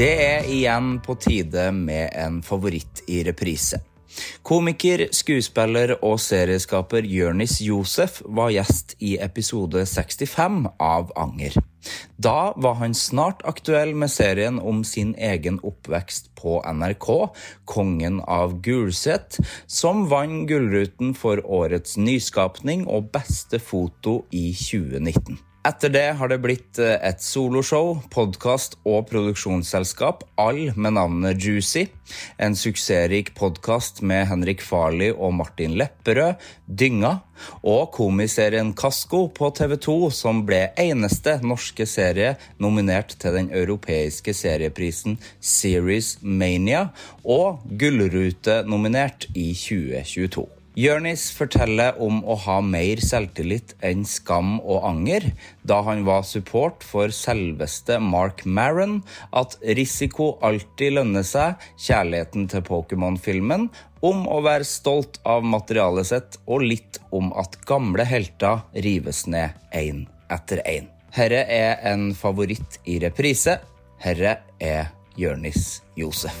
Det er igjen på tide med en favoritt i reprise. Komiker, skuespiller og serieskaper Jørnis Josef var gjest i episode 65 av Anger. Da var han snart aktuell med serien om sin egen oppvekst på NRK, Kongen av Gulset, som vant Gullruten for årets nyskapning og beste foto i 2019. Etter det har det blitt eh, et soloshow, podkast og produksjonsselskap, all med navnet Juicy. En suksessrik podkast med Henrik Farley og Martin Lepperød, Dynga, og komiserien Kasko på TV2, som ble eneste norske serie nominert til den europeiske serieprisen Series Mania, og Gullrute-nominert i 2022. Jørnis forteller om å ha mer selvtillit enn skam og anger, da han var support for selveste Mark Maron, at risiko alltid lønner seg, kjærligheten til Pokémon-filmen, om å være stolt av materialet sitt, og litt om at gamle helter rives ned én etter én. Herre er en favoritt i reprise. Herre er Jørnis Josef.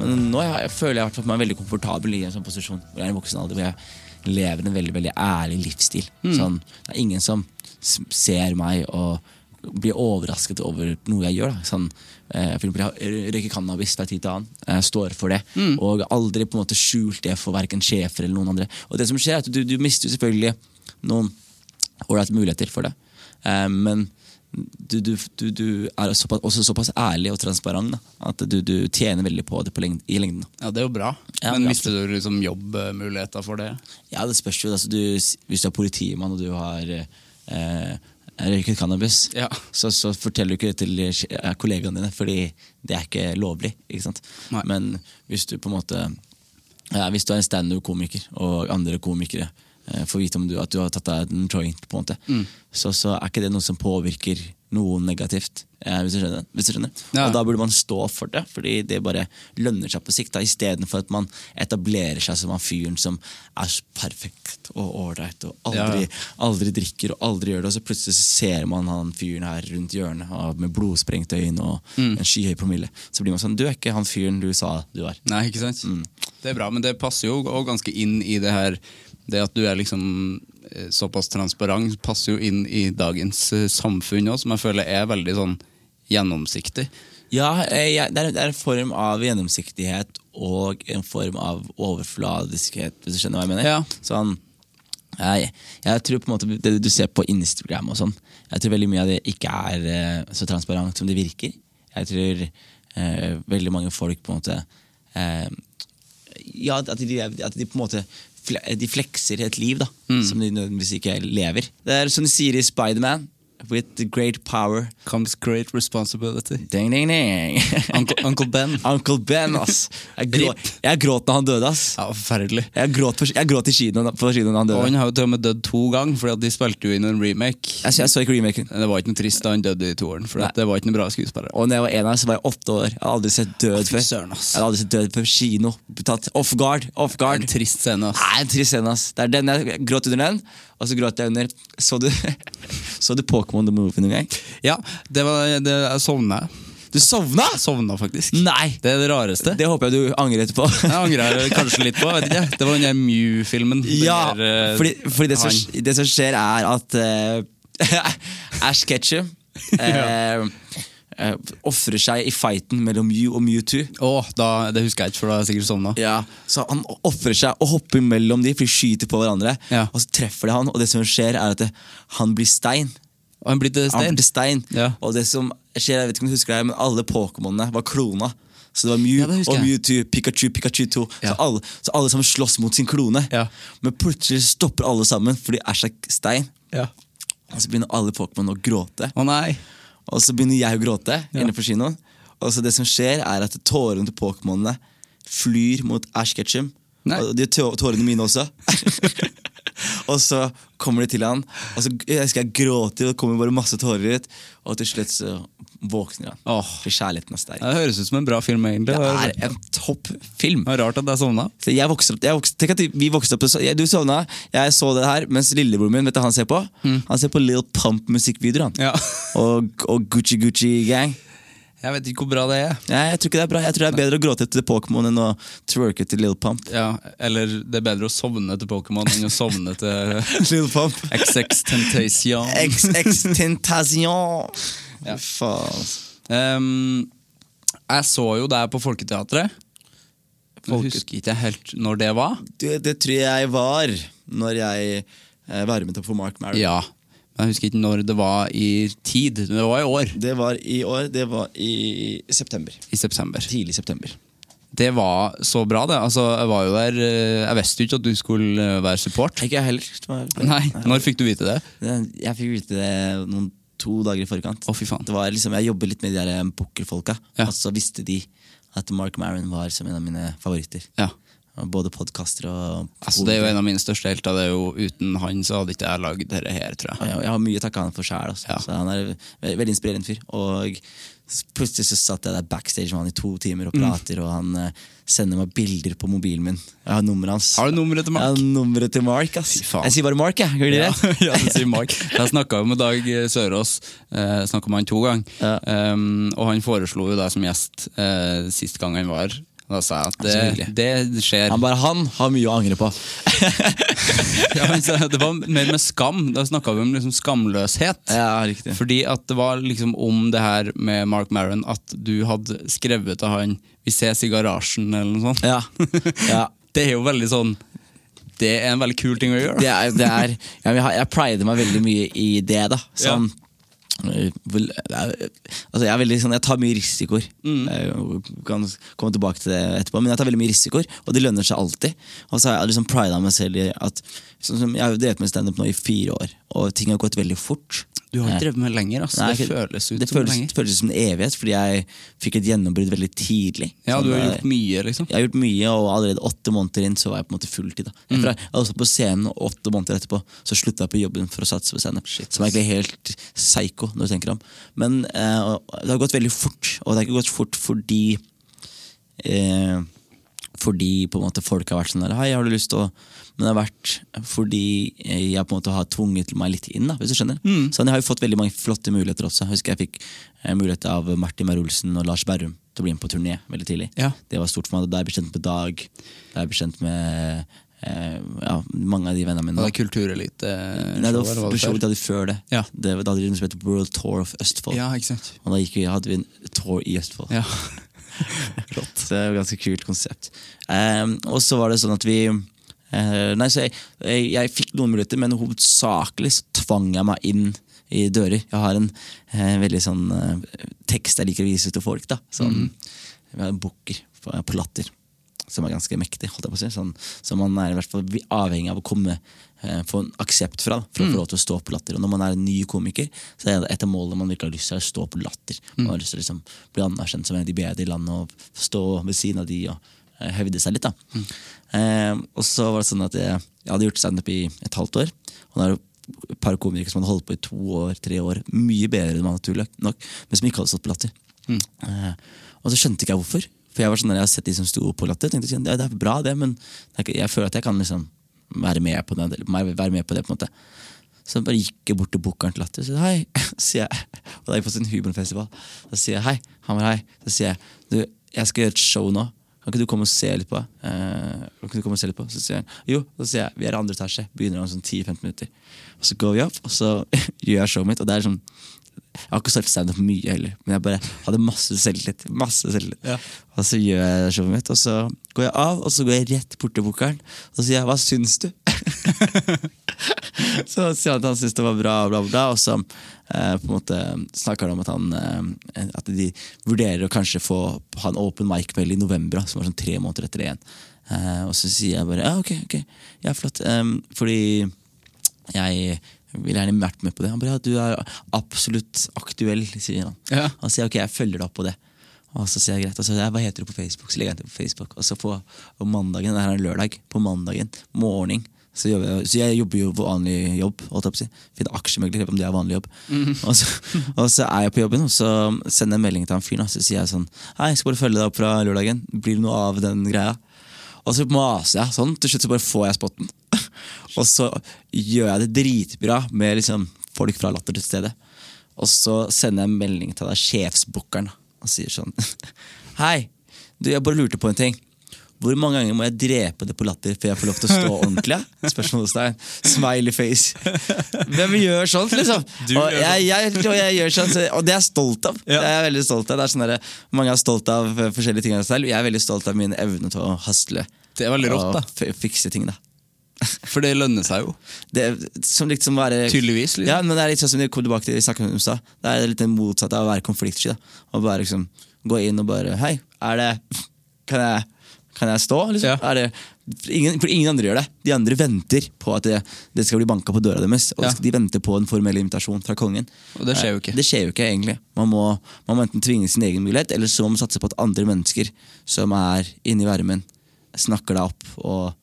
Men nå jeg, føler jeg meg veldig komfortabel i en sånn posisjon hvor jeg er i en voksen alder hvor jeg lever en veldig veldig ærlig livsstil. Sånn, det er ingen som ser meg og blir overrasket over noe jeg gjør. Da. Sånn, eh, for eksempel, jeg røyker cannabis fra tid til annen. Jeg står for det. Og aldri på en måte skjult det for verken sjefer eller noen andre. Og det som skjer er at Du, du mister jo selvfølgelig noen ålreite muligheter for det. Eh, men du, du, du, er såpass, også såpass ærlig og transparent da, at du, du tjener veldig på det på lengden, i lengden. Ja, det er jo bra. Ja, Men mister du liksom jobbmuligheter for det? Ja, det spørs jo. Altså, du, hvis du er politimann og du har eh, røyket cannabis, Ja. så, så forteller du ikke det til eh, kollegaene dine, fordi det er ikke lovlig. Ikke sant? Men hvis du på en måte ja, Hvis du er en standup-komiker, og andre komikere eh, får vite om du, at du har tatt deg en joint, på en måte, Mm. så, så er ikke det noe som påvirker noe negativt. Eh, hvis du skjønner. Hvis du skjønner. Ja. Og da burde man stå for det, fordi det bare lønner seg på sikt. Istedenfor at man etablerer seg som han fyren som er så perfekt og ålreit og aldri, Ja. aldri drikker og aldri gjør det, og så plutselig så ser man han fyren her rundt hjørnet av- med blodsprengte øyne og Mm. en skyhøy promille. Så blir man sånn Du er ikke han fyren du sa du var. Nei, ikke sant? Det er bra, men det passer jo ganske inn i det her Det at du er liksom eh, såpass transparent, passer jo inn i dagens eh, samfunn òg, som jeg føler er veldig sånn gjennomsiktig. Ja, det er, det er en form av gjennomsiktighet og en form av overfladiskhet, hvis du skjønner hva jeg mener. Ja. Sånn, jeg, jeg tror på en måte Det du ser på Instagram og sånn, jeg tror veldig mye av det ikke er eh, så transparent som det virker. Jeg tror eh, veldig mange folk på en måte eh, Ja, at de, at de på en måte de flekser et liv da, som de nødvendigvis ikke lever. Det er som de sier i Spiderman. With great power. Comes great responsibility. Ding, ding, ding. Uncle, Uncle Ben. Uncle Ben, ass. Jeg, grå, jeg gråt da han døde, ass. Ja, forferdelig. Jeg gråt, for, jeg gråt i kinoen på kinoen da han Og han har jo til og med dødd to ganger, Fordi at de spilte jo inn en remake. Jeg, jeg så ikke remaken. Det var ikke noe trist da han døde i toeren, for det var ikke noe bra skuespiller. Og når jeg var en av så var jeg åtte år. Jeg hadde aldri sett død før. søren, ass. Jeg hadde aldri sett død på kino. Tatt off guard. Off guard. En trist scene, ass. Nei, en trist scene, ass. Det er den jeg gråt under den, og så gråt jeg under Så du, så du Pokémon The Movie noen gang? Ja, det var det, jeg sovna. Du sovna?! Jeg sovna faktisk. Nei! Det er det rareste. Det håper jeg du angrer etterpå. Jeg angrer kanskje litt på. Vet ikke. Det var den der Mew-filmen. Ja, der, eh, fordi, fordi det, som, det som skjer er at uh, Ash Ketchum uh, uh, ofrer seg i fighten mellom Mew og Mewtwo. Åh, da, det husker jeg ikke, for da har jeg sikkert sovna. Ja, så Han ofrer seg og hopper mellom de, for de skyter på hverandre. Ja. Og så treffer de han, og det som skjer, er at det, han blir stein. Og han blir til stein. blir stein. Ja. Og det som skjer, jeg vet ikke om du husker det, men alle Pokémonene var klona. Så det var Mew Ja, det og. Mewtwo, Pikachu, Pikachu 2. Ja. Så, alle, så alle sammen slåss mot sin klone. Ja. Men plutselig stopper alle sammen fordi Ash er stein. Ja. Og så begynner alle Pokémon å gråte. Å nei. Og så begynner jeg å gråte inne på kinoen. Og så det som skjer, er at tårene til Pokémonene flyr mot Ash Ketchum. Nei. Og de tårene mine også. og så kommer de til han, og så jeg skal jeg gråte, og det kommer bare masse tårer ut. Og til slutt så våkner han. Åh. For kjærligheten er sterk. Det høres ut som en bra film, egentlig. Det Det er en topp film. Det er rart at jeg sovna. Så jeg vokste opp, jeg vokste, tenk at vi vokste opp Du sovna, jeg så det her, mens lillebroren min vet du han ser på? Han ser på Lil Pump-musikkvideoer. Ja. Og, og Gucci Gucci Gang. Jeg vet ikke hvor bra det er. Nei, jeg tror ikke det er bra. Jeg tror det er bedre å gråte etter Pokémon enn å twerke til Lil Pump. Ja, Eller det er bedre å sovne til Pokémon enn å sovne til Lil Pump. XX Tentation. XX Tentation. Ja. Faen. Um, jeg så jo deg på Folketeatret. Jeg Folket- husker ikke helt når det var. Det, det tror jeg var når jeg eh, varmet opp for Mark Maron. Ja, men jeg husker ikke når det var i tid. Det var i år. Det var i år. Det var i september. I september. Tidlig september. Det var så bra, det. Altså, jeg var jo der eh, Jeg visste jo ikke at du skulle eh, være support. Ikke jeg heller. Nei, Når fikk du vite det? Det- Jeg fikk vite det noen to dager i forkant. Å, fy faen. Det var liksom, jeg jobber litt med de der bookerfolka, Ja. og så visste de at Mark Maron var som en av mine favoritter. Ja. Både podkaster og Altså, det er jo en av mine største helter. Det er jo Uten han så hadde ikke jeg lagd dette her, tror jeg. Jeg, jeg har mye å takke han for sjæl. Ja. Så han er ve veldig inspirerende fyr. Og plutselig så satt jeg der backstage med han i to timer og prater, og han uh, sender meg bilder på mobilen min. Jeg har nummeret hans. Har du nummeret til Mark? Jeg har nummeret til Mark, ass. Jeg sier bare Mark, jeg. Ja, det? ja, du sier Mark. Jeg snakka med Dag Sørås, uh, snakka med han to ganger. Ja. Um, og han foreslo jo deg som gjest uh, sist gang han var. Da sa jeg at det, det skjer. Han bare Han har mye å angre på. Ja, det var mer med skam. Da snakka vi om liksom skamløshet. ja, riktig. Fordi at det var liksom om det her med Mark Maron at du hadde skrevet til han 'Vi ses i garasjen', eller noe sånt. Ja. ja. Det er jo veldig sånn Det er en veldig kul ting å gjøre. Det er, det er ja, jeg, jeg prider meg veldig mye i det, da. Sånn, er- altså jeg, er veldig, sånn, jeg tar mye risikoer. Jeg kan komme tilbake til det etterpå, men jeg tar veldig mye risikoer, og det lønner seg alltid. Og så har jeg liksom prida meg selv i at sånn Jeg har jo drevet med standup nå i fire år, og ting har gått veldig fort. Du har ikke drevet med lenger. Altså. Nei, det føles ut det som føles, lenger. det føles som en evighet, fordi jeg fikk et gjennombrudd veldig tidlig. Ja, Sånn, du har gjort mye, liksom. jeg har gjort mye, og allerede åtte måneder inn så var jeg på en måte fulltid. da Mm. Jeg var også på scenen, og åtte måneder etterpå så slutta jeg på jobben for å satse på standup. Som er egentlig helt psycho, når du tenker om. Men eh, det har gått veldig fort, og det har ikke gått fort fordi eh, Fordi på en måte folk har vært sånn der Hei, har du lyst til å Men det har vært fordi jeg på en måte har tvunget meg litt inn, da hvis du skjønner. Mm. Så jeg har jo fått veldig mange flotte muligheter også. Jeg husker jeg fikk eh, mulighet av Martin Meyer-Olsen og Lars Berrum til å bli med på turné veldig tidlig. Ja. Det var stort for meg. Da er jeg bekjent med Dag. Da er jeg bekjent med eh, ja, mange av de vennene mine. Var det kulturelite? Nei, det var det showet de hadde før det. Ja. det da hadde de noe som het World Tour of Østfold. Ja, ikke sant. Og da vi, hadde vi en tour i Østfold. Ja. Så det er et ganske kult konsept. Ehm, og så var det sånn at vi eh, Nei, så jeg, jeg, jeg fikk noen muligheter, men hovedsakelig så tvang jeg meg inn i dører. Jeg har en eh, veldig sånn eh, tekst jeg liker å vise til folk. da Sånn, Vi har en booker på, på Latter. som er ganske mektig. holdt jeg på å si. Sånn, så man er i hvert fall avhengig av å komme få en aksept fra da, for å få lov til å stå på latter. Og når man er en ny komiker, så er det et av målene man virkelig har lyst til, å stå på latter. Man har lyst til å liksom, bli anerkjent som en av de bedre i landet og stå ved siden av de og eh, hevde seg litt. da. Eh, og så var det sånn at jeg, jeg hadde gjort standup i et halvt år. Og da et par komikere som hadde holdt på i to år, tre år, mye bedre enn man naturlig nok, men som ikke hadde stått på latter. Eh, og så skjønte ikke jeg hvorfor. For jeg var sånn, jeg har sett de som sto på latter, tenkte at ja, det er bra det, men jeg føler at jeg kan liksom være med på det. Være med på det på en måte. Så jeg bare gikk bort til bookeren til Latter og sa hei. Sier jeg, og da er jeg på sin humorfestival. Da sier jeg hei. Han var hei. Så sier jeg du, jeg skal gjøre et show nå. Kan ikke du komme og se litt på? Eh, kan ikke du komme og se litt på? Så sier han jo. Så sier jeg vi er i andre etasje. Begynner om sånn 10-15 minutter. Og så går vi opp, og så gjør jeg showet mitt. Og det er sånn jeg har ikke stått standup mye heller, men jeg bare hadde masse selvtillit. Masse selvtillit. Og så gjør jeg showet mitt, og så går jeg av, og så går jeg rett bort til bookeren og så sier jeg 'hva syns du?' så sier han at han syns det var bra, bla, bla, og så eh, på en måte snakker han om at, han, eh, at de vurderer å kanskje få ha en open mic-kveld i november, som var sånn tre måneder etter det igjen. Eh, og så sier jeg bare ja, ok, ok, ja, flott. Em, fordi jeg ville gjerne vært med på det. Han bare ja, du er absolutt aktuell, sier han. Ja. Han sier ok, jeg følger deg opp på det. Og så sier jeg greit, og så sier jeg, hva heter du på Facebook? Så legger jeg til på Facebook. Og så på, og mandagen, det her er lørdag, på mandagen morgen, så, så jeg jobber jo vanlig jobb. Finner aksjemegler, om det er vanlig jobb. Og, så, og så er jeg på jobben, og så sender jeg en melding til han fyren. Så sier jeg sånn Hei, jeg skal bare følge deg opp fra lørdagen. Blir det noe av den greia? Og så maser jeg sånn, til slutt så bare får jeg spotten. og så gjør jeg det dritbra med liksom folk fra Latter til stede. Og så sender jeg en melding til deg, sjefsbookeren, og sier sånn Hei, du, jeg bare lurte på en ting. Hvor mange ganger må jeg drepe det på latter før jeg får lov til å stå ordentlig? ja? Spørsmålstegn. Smiley face. Hvem gjør sånt, liksom? og, jeg, jeg, og jeg gjør sånn, og det er jeg stolt av. Det er jeg veldig stolt av. Det er sånn der, mange er stolt av eh, forskjellige ting av seg selv. Jeg er veldig stolt av min evne til å hasle. Det er veldig rått, da. og fikse ting, da. For det lønner seg jo. Det som liksom være Tydeligvis, liksom. Ja, men det er litt sånn som vi kom tilbake til i snakket om stad. Det er litt det motsatte av å være konfliktsky. Å bare liksom gå inn og bare Hei, er det Kan jeg, kan jeg stå? Liksom? Ja. Er det, ingen, for ingen andre gjør det. De andre venter på at det, det skal bli banka på døra deres. Og Ja. de venter på en formell invitasjon fra kongen. Og det skjer jo ikke. Eh, Det skjer jo ikke, egentlig. Man må, man må enten tvinge sin egen mulighet, eller så må man satse på at andre mennesker som er inni varmen, snakker deg opp og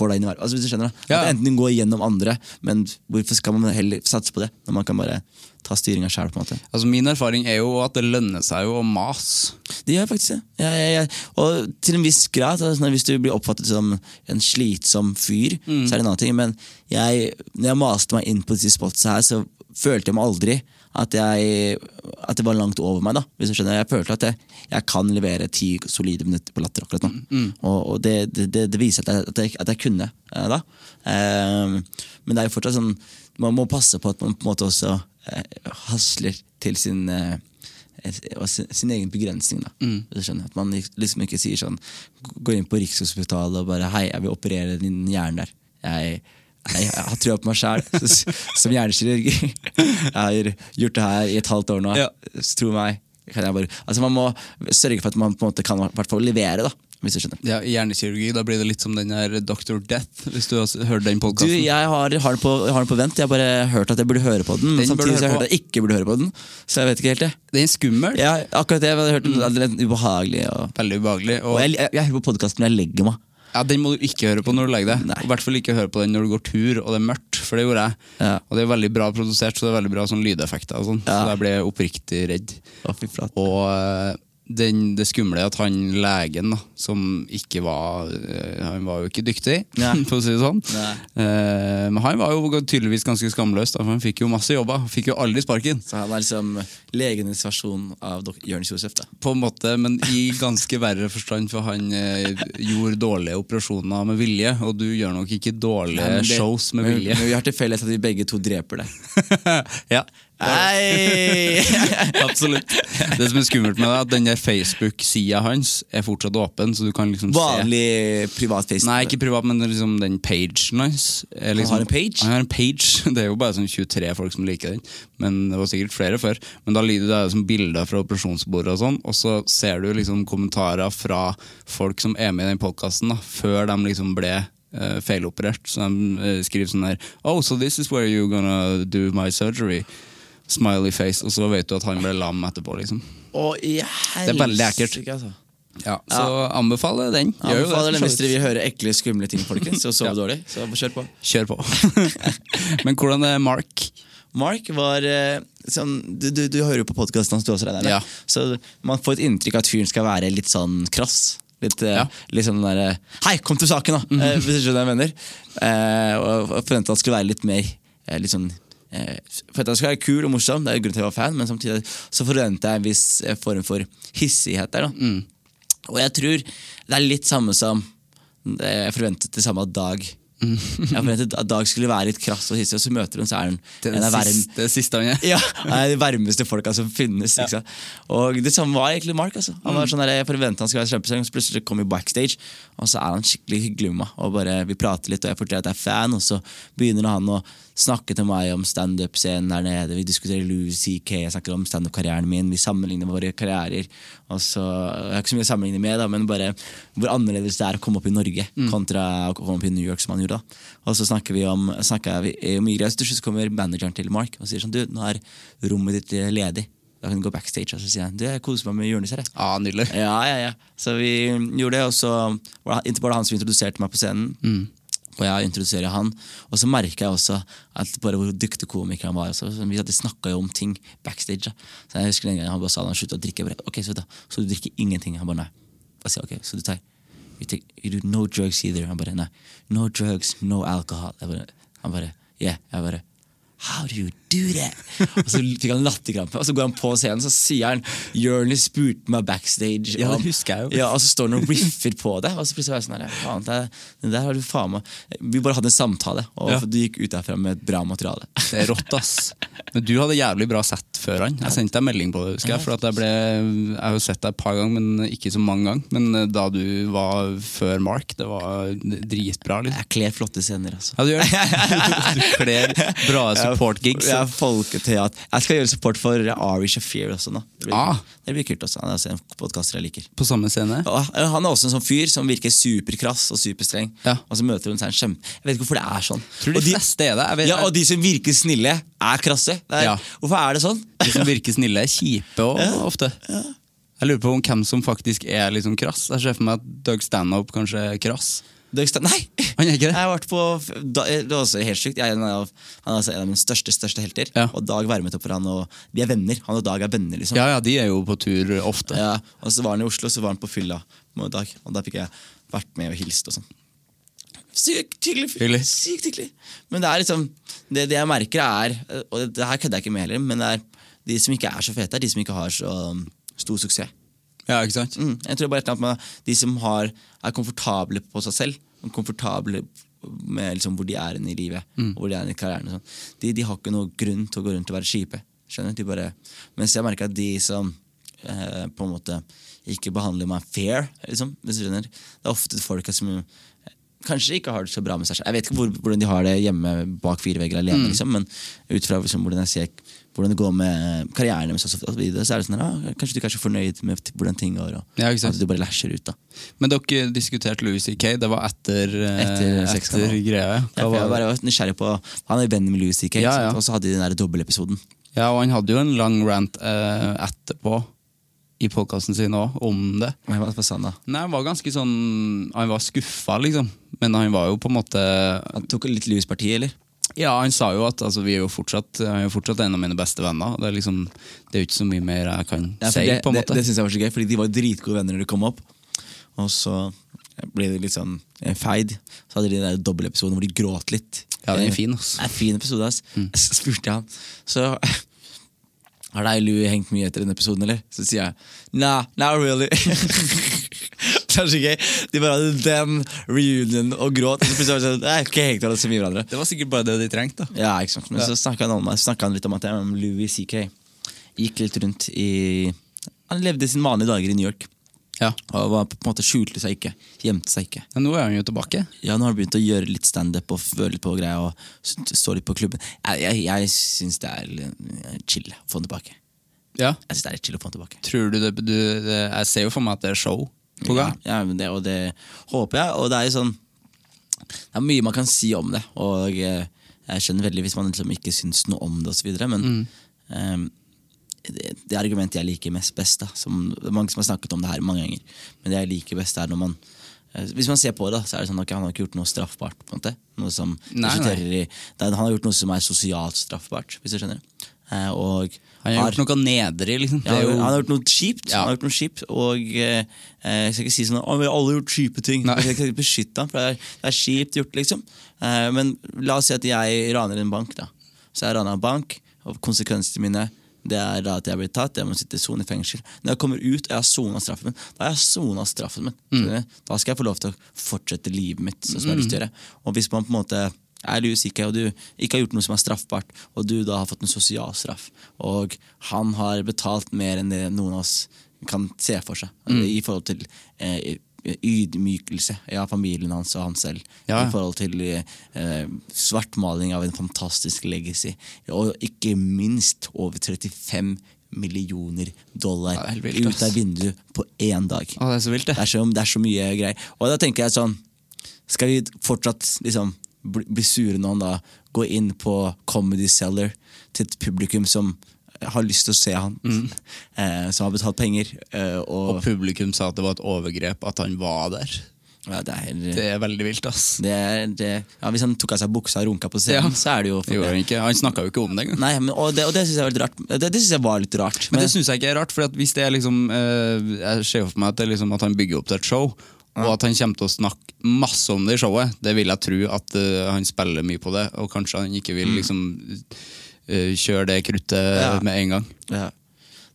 får deg inn i varmen. Altså, hvis du skjønner det. Ja. At enten går gjennom andre, men hvorfor skal man heller satse på det, når man kan bare ta styringa sjæl? Altså Min erfaring er jo at det lønner seg jo å mase. Det gjør faktisk det. Ja, jeg, og til en viss grad, altså, hvis du blir oppfattet som en slitsom fyr, så er det en annen ting. Men jeg, når jeg maste meg inn på disse spotsa her, så følte jeg meg aldri at, jeg, at det var langt over meg. da, hvis du skjønner. Jeg følte at jeg, jeg kan levere ti solide minutter på latter akkurat nå. Og, og det, det, det, viser at jeg, at jeg, at kunne eh, da. Eh, men det er jo fortsatt sånn, man må passe på at man på en måte også eh, hasler til sin eh, sin, sin egen begrensning. da Hvis du skjønner, At man liksom ikke sier sånn Går inn på Rikshospitalet og bare 'Hei, jeg vil operere din hjerne der'. Jeg, jeg, jeg har trua på meg sjæl som hjernekirurg. Jeg har gjort det her i et halvt år nå. Ja. Så tro meg. Bare, altså Man må sørge for at man på en måte kan hvert fall levere, da hvis du skjønner. Ja, Hjernekirurgi, da blir det litt som den her Dr. Death, hvis du har hørt den podkasten. jeg har, har, den på, har den på vent. Jeg har bare hørt at jeg burde høre på den. Den samtidig så har jeg hørt at jeg ikke burde høre på den. Så jeg vet ikke helt det. Den er skummel. Ja, akkurat det. Jeg har hørt den, litt ubehagelig. Og, Veldig ubehagelig. Og, og jeg, jeg, jeg hører på podkasten når jeg legger meg. Ja, Den må du ikke høre på når du legger deg. I hvert fall ikke høre på den når du går tur og det er mørkt, for det gjorde jeg. Ja. Og det er veldig bra produsert, så det er veldig bra sånn lydeffekter. og sånn Ja. Så jeg ble oppriktig redd. Å. Og eh, den, det skumle er at han legen, da, som ikke var eh, Han var jo ikke dyktig, Nei. for å si det sånn. Eh, men han var jo tydeligvis ganske skamløs, da, for han fikk jo masse jobber. Fikk jo aldri sparken. Så han er liksom legenes versjon av Jonis Josef. da På en måte, men i ganske verre forstand, for han eh, gjorde dårlige operasjoner med vilje. Og du gjør nok ikke dårlige Nei, det- shows med men, vilje. Men vi har til felles at vi begge to dreper det. ja. Hei! Absolutt. Det som er skummelt med det, er at den der Facebook-sida hans er fortsatt åpen, så du kan liksom se Vanlig privat Facebook? Nei, ikke privat, men liksom den pagen hans. Liksom, har en page? Han har en page. Det er jo bare sånn 23 folk som liker den, men det var sikkert flere før. Men da lyder det som bilder fra operasjonsbordet og sånn, og så ser du liksom kommentarer fra folk som er med i den podkasten, før de liksom ble uh, feiloperert. Så de uh, skriver sånn her Oh, so this is where you're gonna do my surgery. Smiley face. Og så vet du at han ble lam etterpå, liksom. Å, i Det er veldig ekkelt. helsike, Altså. Ja, så anbefaler den. Gjør jo det, Anbefaler den for så hvis dere vil høre ekle, skumle ting, folkens, og sove Ja. dårlig. Så kjør på. Kjør på. Men hvordan er Mark? Mark var eh, sånn Du, du, du hører jo på podkasten hans, du også, Reidar. Ja. Så man får et inntrykk av at fyren skal være litt sånn krass. Litt, eh, Ja. litt sånn der eh, Hei, kom til saken, da! Eh, hvis du skjønner hva jeg mener. Eh, og og forventa at han skulle være litt mer eh, litt sånn For at han skal være kul og morsom, det er jo grunnen til at jeg var fan, men samtidig så forventer jeg en viss eh, form for hissighet der. da Og jeg tror det er litt samme som eh, Jeg forventet det samme av Dag. Jeg forventet at Dag skulle være litt krass og hissig, og så møter hun, så er hun er en av siste, siste han er. ja, de varmeste folka som finnes. Ja. Og det samme var egentlig Mark. Altså. Han var sånn der, Jeg forventa han skulle være kjempestreng, så plutselig kom vi backstage, og så er han skikkelig hyggelig med meg. Og bare, Vi prater litt, og jeg forteller at jeg er fan, og så begynner han å snakke til meg om standup-scenen der nede. Vi diskuterer Louis CK, jeg snakker om standup-karrieren min, vi sammenligner våre karrierer. Og så, Jeg har ikke så mye å sammenligne med, da, men bare hvor annerledes det er å komme opp i Norge kontra å komme opp i New York, som han gjorde. Da. Og så snakker vi om, snakker vi om mye greier, så kommer manageren til Mark og sier sånn Du, nå er rommet ditt eh, ledig. Da kan du gå backstage. Og så sier han du, jeg koser meg med Jonis her. jeg». Ja, nydelig. Ja, ja, ja. Så vi gjorde det, og så var det var det han som introduserte meg på scenen. Og jeg introduserer han. Og så merka jeg også at bare hvor dyktig komiker han var. Også. Vi snakka jo om ting backstage. Så jeg husker den gangen han bare sa han slutta å drikke. Bare, ok, så, da, så du drikker ingenting? Han bare nei. Jeg sier, ok, så du tar you, take, you do no drugs either? Han bare nei. No drugs, no alcohol. Han bare yeah. Jeg bare How do you do that? Og så fikk han latterkrampe, og så går han på scenen så sier han Jonis spurte meg backstage. Ja, det husker jeg jo. Ja, Og så står han og riffer på det, og så plutselig var jeg sånn faen, det, det der har du faen meg Vi bare hadde en samtale, og Ja. du gikk ut derfra med et bra materiale. Det er rått, ass. Men du hadde jævlig bra sett før han. Jeg sendte deg melding på det, husker jeg. For at jeg, ble, jeg har jo sett deg et par ganger, men ikke så mange ganger. Men eh, da du var før Mark, det var dritbra. Liksom. Jeg kler flotte scener, altså. Ja, du gjør det. Du kler bra support-gigs. Ja, folketeater. Jeg skal gjøre support for Ari Shafir også nå. Det blir, Ah. det blir kult også. Han er også en podkaster jeg liker. På samme scene. Og han er også en sånn fyr som virker superkrass og superstreng. Ja. Og så møter hun seg en kjempe Jeg vet ikke hvorfor det er sånn. Tror de og, de, fleste er det. Vet, ja, og de som virker snille, er krasse. Er, Ja. Hvorfor er det sånn? De som virker snille, er kjipe også, ofte. Jeg lurer på om hvem som faktisk er liksom krass. Jeg ser for meg at Doug Stanhope kanskje er krass. Nei! Han er ikke det? Jeg har vært på da, Det var også helt sykt. Jeg er en av, han er altså en av mine største største helter. Ja. Og Dag varmet opp for han, og de er venner. Han og Dag er venner, liksom. Ja, ja, de er jo på tur ofte. Ja, og så var han i Oslo, så var han på fylla med Dag. Og da fikk jeg vært med og hilst og sånn. Sykt hyggelig. Hyggelig. Sykt hyggelig. Men det er liksom Det, det jeg merker, er Og det, her kødder jeg ikke med heller, men det er de som ikke er så fete, er de som ikke har så stor suksess. Ja, ikke sant? Mm, jeg tror bare et eller annet med De som har, er komfortable på seg selv, komfortable med liksom hvor de er i livet, Mm. og hvor de er i karrieren, sånn, de, de har ikke noe grunn til å gå rundt og være kjipe. Skjønner du? Bare, mens jeg merker at de som eh, på en måte ikke behandler meg fair, liksom, hvis du skjønner, det er ofte folk som Kanskje ikke har det så bra med seg selv. Jeg vet ikke hvor, hvordan de har det hjemme bak fire vegger alene, Mm. liksom, men ut fra liksom, hvordan jeg ser hvordan det går med karrieren deres, så er det sånn ah, kanskje du ikke er så fornøyd med hvordan ting går. Og, Ja, at du bare lasher ut. da Men dere diskuterte Louis C.K. Det var etter, eh, Etter etter, greia. Ja, Hva jeg var var nysgjerrig på Han er venn med Louis C.K., Ja, ja. og så hadde de den der dobbeltepisoden. Ja, og han hadde jo en lang rant eh, etterpå i podkasten sin òg, om det. Hva hva sa han da? Nei, Han var ganske sånn Han var skuffa, liksom. Men han var jo på en måte Han tok litt Louis-parti, eller? Ja, han sa jo at altså, vi er jo fortsatt, er jo fortsatt en av mine beste venner. Det er liksom Det er jo ikke så mye mer jeg kan Ja, si, det på en måte. det synes jeg var så gøy, fordi de var dritgode venner når de kom opp. Og så ble det litt sånn eh, feid. Så hadde de den der dobbeltepisoden hvor de gråt litt. Ja, det er en fin, altså. Det er en fin episode, ass. Så spurte jeg han Så har deg Louie hengt mye etter den episoden, eller? Så sier jeg nah, not really. Kanskje gøy. De bare hadde den reunion og gråt. Og så plutselig var det sånn, det er ikke helt til å mye hverandre. Det var sikkert bare det de trengte. da Ja, ikke sant. Men så snakka han, om, snakket han litt om at jeg, om Louis CK gikk litt rundt i Han levde sine vanlige dager i New York. Ja. Og var på en måte skjulte seg ikke. Gjemte seg ikke. Men nå er han jo tilbake. Ja, Nå har han begynt å gjøre litt standup og føle litt på greier. Og stå litt på klubben. Jeg, jeg, jeg syns det er chill å få han tilbake. Ja Jeg synes det er litt chill å få han tilbake. Tror du det, du det Jeg ser jo for meg at det er show på gang. Ja, ja, det, og det håper jeg. Og det er jo sånn Det er mye man kan si om det. Og eh, jeg skjønner veldig hvis man liksom ikke syns noe om det, osv., men mm. men eh, det, det argumentet jeg liker mest best, da, som, mange som har snakket om det her mange ganger, men det jeg liker best, er når man eh, hvis man ser på det, så er det sånn at han har ikke gjort noe straffbart. på en måte Noe som Nei, nei. i Han har gjort noe som er sosialt straffbart, hvis du skjønner. Eh, og Han har gjort noe nedrig, liksom. ja, jo, Han har gjort noe kjipt, Ja. han har gjort noe kjipt og eh, jeg skal ikke si sånn at vi har alle gjort kjipe ting. Nei. Jeg skal ikke beskytte ham, for det er, det er kjipt gjort. liksom Eh, Men la oss si at jeg raner en bank. da Så jeg raner en bank, og konsekvensene mine det er da at jeg blir tatt, jeg må sitte i sone i fengsel. Når jeg kommer ut og jeg har sona straffen min, da har jeg sona straffen min. Mm. Da skal jeg få lov til å fortsette livet mitt sånn som jeg har lyst til å gjøre. Og hvis man på en måte er CK, og du ikke har gjort noe som er straffbart, og du da har fått en sosial straff, og han har betalt mer enn det noen av oss kan se for seg, i forhold til eh, ydmykelse av familien hans og han selv, Ja. i forhold til eh, svartmaling av en fantastisk legacy, og ikke minst over 35 millioner dollar vilt, ut av vinduet på én dag. Å, det er så vilt, det. Det er så, det er så mye greier. Og da tenker jeg sånn Skal vi fortsatt liksom bli, bli sure når han da går inn på Comedy Cellar til et publikum som har lyst til å se han, eh, som har betalt penger, eh, og, Og publikum sa at det var et overgrep at han var der. ja, det er, Det er veldig vilt, ass. det er det, ja, Hvis han tok av seg buksa og runka på scenen, Ja. så er det jo Det han ikke. Han snakka jo ikke om det engang. Nei, men, og det, og det syns jeg var litt rart. Det, det synes jeg var litt rart. Men det syns jeg ikke er rart, for at hvis det er liksom eh, Jeg ser for meg at, liksom at han bygger opp til et show, og at han kommer til å snakke masse om det i showet. Det vil jeg tro at uh, han spiller mye på det, og kanskje han ikke vil liksom uh, kjøre det kruttet Ja. med en gang. Ja.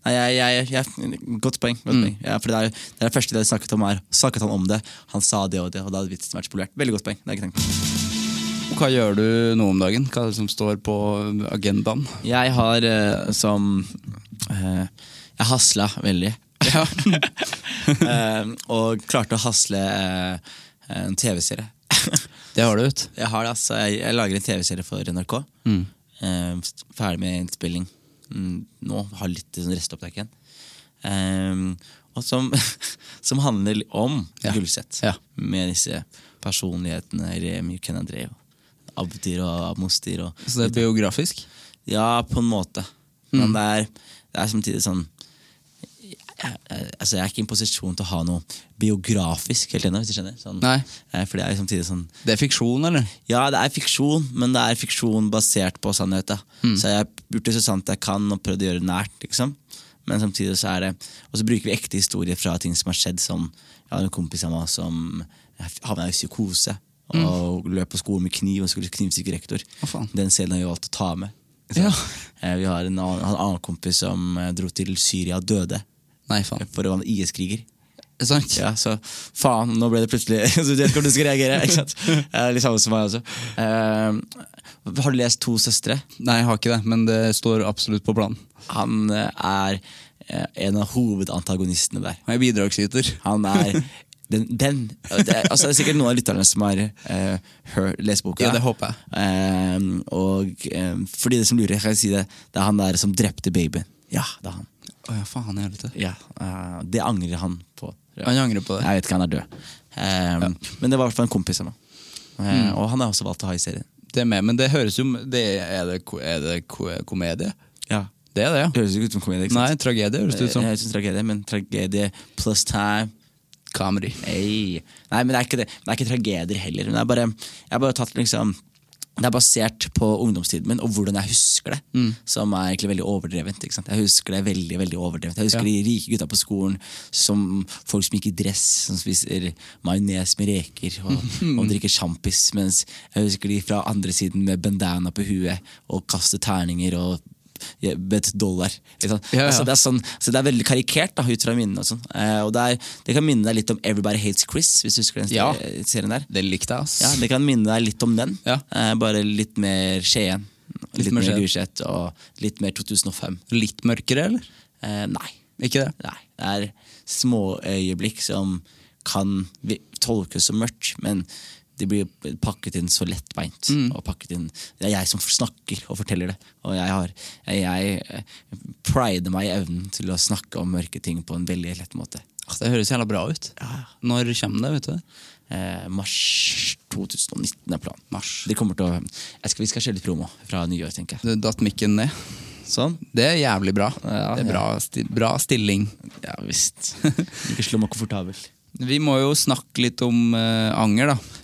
Nei, jeg, jeg, jeg, godt poeng. Godt poeng. Ja, for det, er, det er det første det snakket om her. Snakket han om det, han sa det og det, og da hadde vitsen vært spolert. Veldig godt poeng. Det har jeg ikke tenkt på. Hva gjør du nå om dagen? Hva er det som står på agendaen? Jeg har eh, som Jeg hasla veldig. Eh, og klarte å hasle eh, en TV-serie. Det har du, vet jeg har det, altså. Jeg, lager en TV-serie for NRK. Eh, ferdig med innspilling mm, nå. Har litt sånn restopptak igjen. Eh, og som, som handler om Ja. Gullset. Ja. Med disse personlighetene Remi Kenadre og Abdir og Abmostir. Og, Så det er biografisk? ja, på en måte. Men det, er, det er samtidig sånn jeg, jeg, altså jeg er ikke i en posisjon til å ha noe biografisk helt ennå. hvis du skjønner. Sånn, Nei. eh, For det er samtidig sånn Det er fiksjon, eller? Ja, det er fiksjon, men det er fiksjon basert på sannhet. Da. Så jeg har gjort det så sant jeg kan og prøvd å gjøre det nært. Liksom. Men samtidig så er det Og så bruker vi ekte historier fra ting som har skjedd. Som jeg har en kompis av meg som havna i psykose og løp på skolen med kniv og skulle knivstikke rektor. Den scenen har vi valgt å ta med. Så, Ja. eh, Vi har en annen, en annen kompis som eh, dro til Syria og døde Nei, faen. for å være IS-kriger. Er det sant? Ja, så faen, nå ble det plutselig Så du vet hvordan du skal reagere. ikke sant? Eh, Litt samme som meg også. Eh, har du lest To søstre? Nei, jeg har ikke det, men det står absolutt på planen. Han eh, er eh, en av hovedantagonistene der. Han er bidragsyter. Han er den, den det, er, altså, det er sikkert noen av lytterne som har eh, hør, lest boka. Ja, det håper jeg. Eh, og eh, for de som lurer, kan jeg si det. Det er han der som drepte babyen. Ja, det er han. Å ja, faen i helvete. Ja, uh, det angrer han på. Han angrer på det. Jeg vet ikke, han er død. Eh, Men det var i hvert fall en kompis av meg. Eh, Og han har også valgt å ha i serien. Det er med, men det høres jo det, Er det, er det komedie? Ja. Det er det, ja. Det høres ikke ut som komedie. Nei, tragedie høres det ut som. Jeg jeg tragedie, men tragedie plus time Comedy. Hey. Nei, men det er ikke det. Det er ikke tragedier heller. Men det er bare, jeg har bare tatt liksom det er basert på ungdomstiden min og hvordan jeg husker det. Mm. Som er egentlig veldig overdrevent. Jeg husker det veldig, veldig overdrevent Jeg husker Ja. de rike gutta på skolen som folk som gikk i dress, som spiser majones med reker og, og drikker sjampis. Mens jeg husker de fra andre siden med bandana på huet og kaster terninger og jeg bet dollar. Sant? Ja, ja. Altså, det, er sånn, så det er veldig karikert da, ut fra minnene. og sånn. Eh, og det, er, det kan minne deg litt om Everybody Hates Chris, hvis du husker den Ja. serien der. Det likte jeg, ass. Ja, Det kan minne deg litt om den, Ja. eh, bare litt mer Skien. Litt, mer mer Gulset og litt mer 2005. Litt mørkere, eller? Eh, nei. Ikke det? Nei, det er små øyeblikk som kan tolkes som mørkt, men de blir pakket inn så lettbeint. Og pakket inn, det er jeg som snakker og forteller det. Og jeg, har, jeg, jeg eh, prider meg i evnen til å snakke om mørke ting på en veldig lett måte. Ah, Det høres jævla bra ut. Når kommer det, vet du? Eh, mars 2019 er planen. Mars. De kommer til å, skal, vi skal kjøre litt promo fra nyår, tenker jeg. Du datt mikken ned. Sånn? Det er jævlig bra. Ja, det er bra, sti bra stilling. Ja visst. Ikke slå meg komfortabel. Vi må jo snakke litt om uh, anger, da.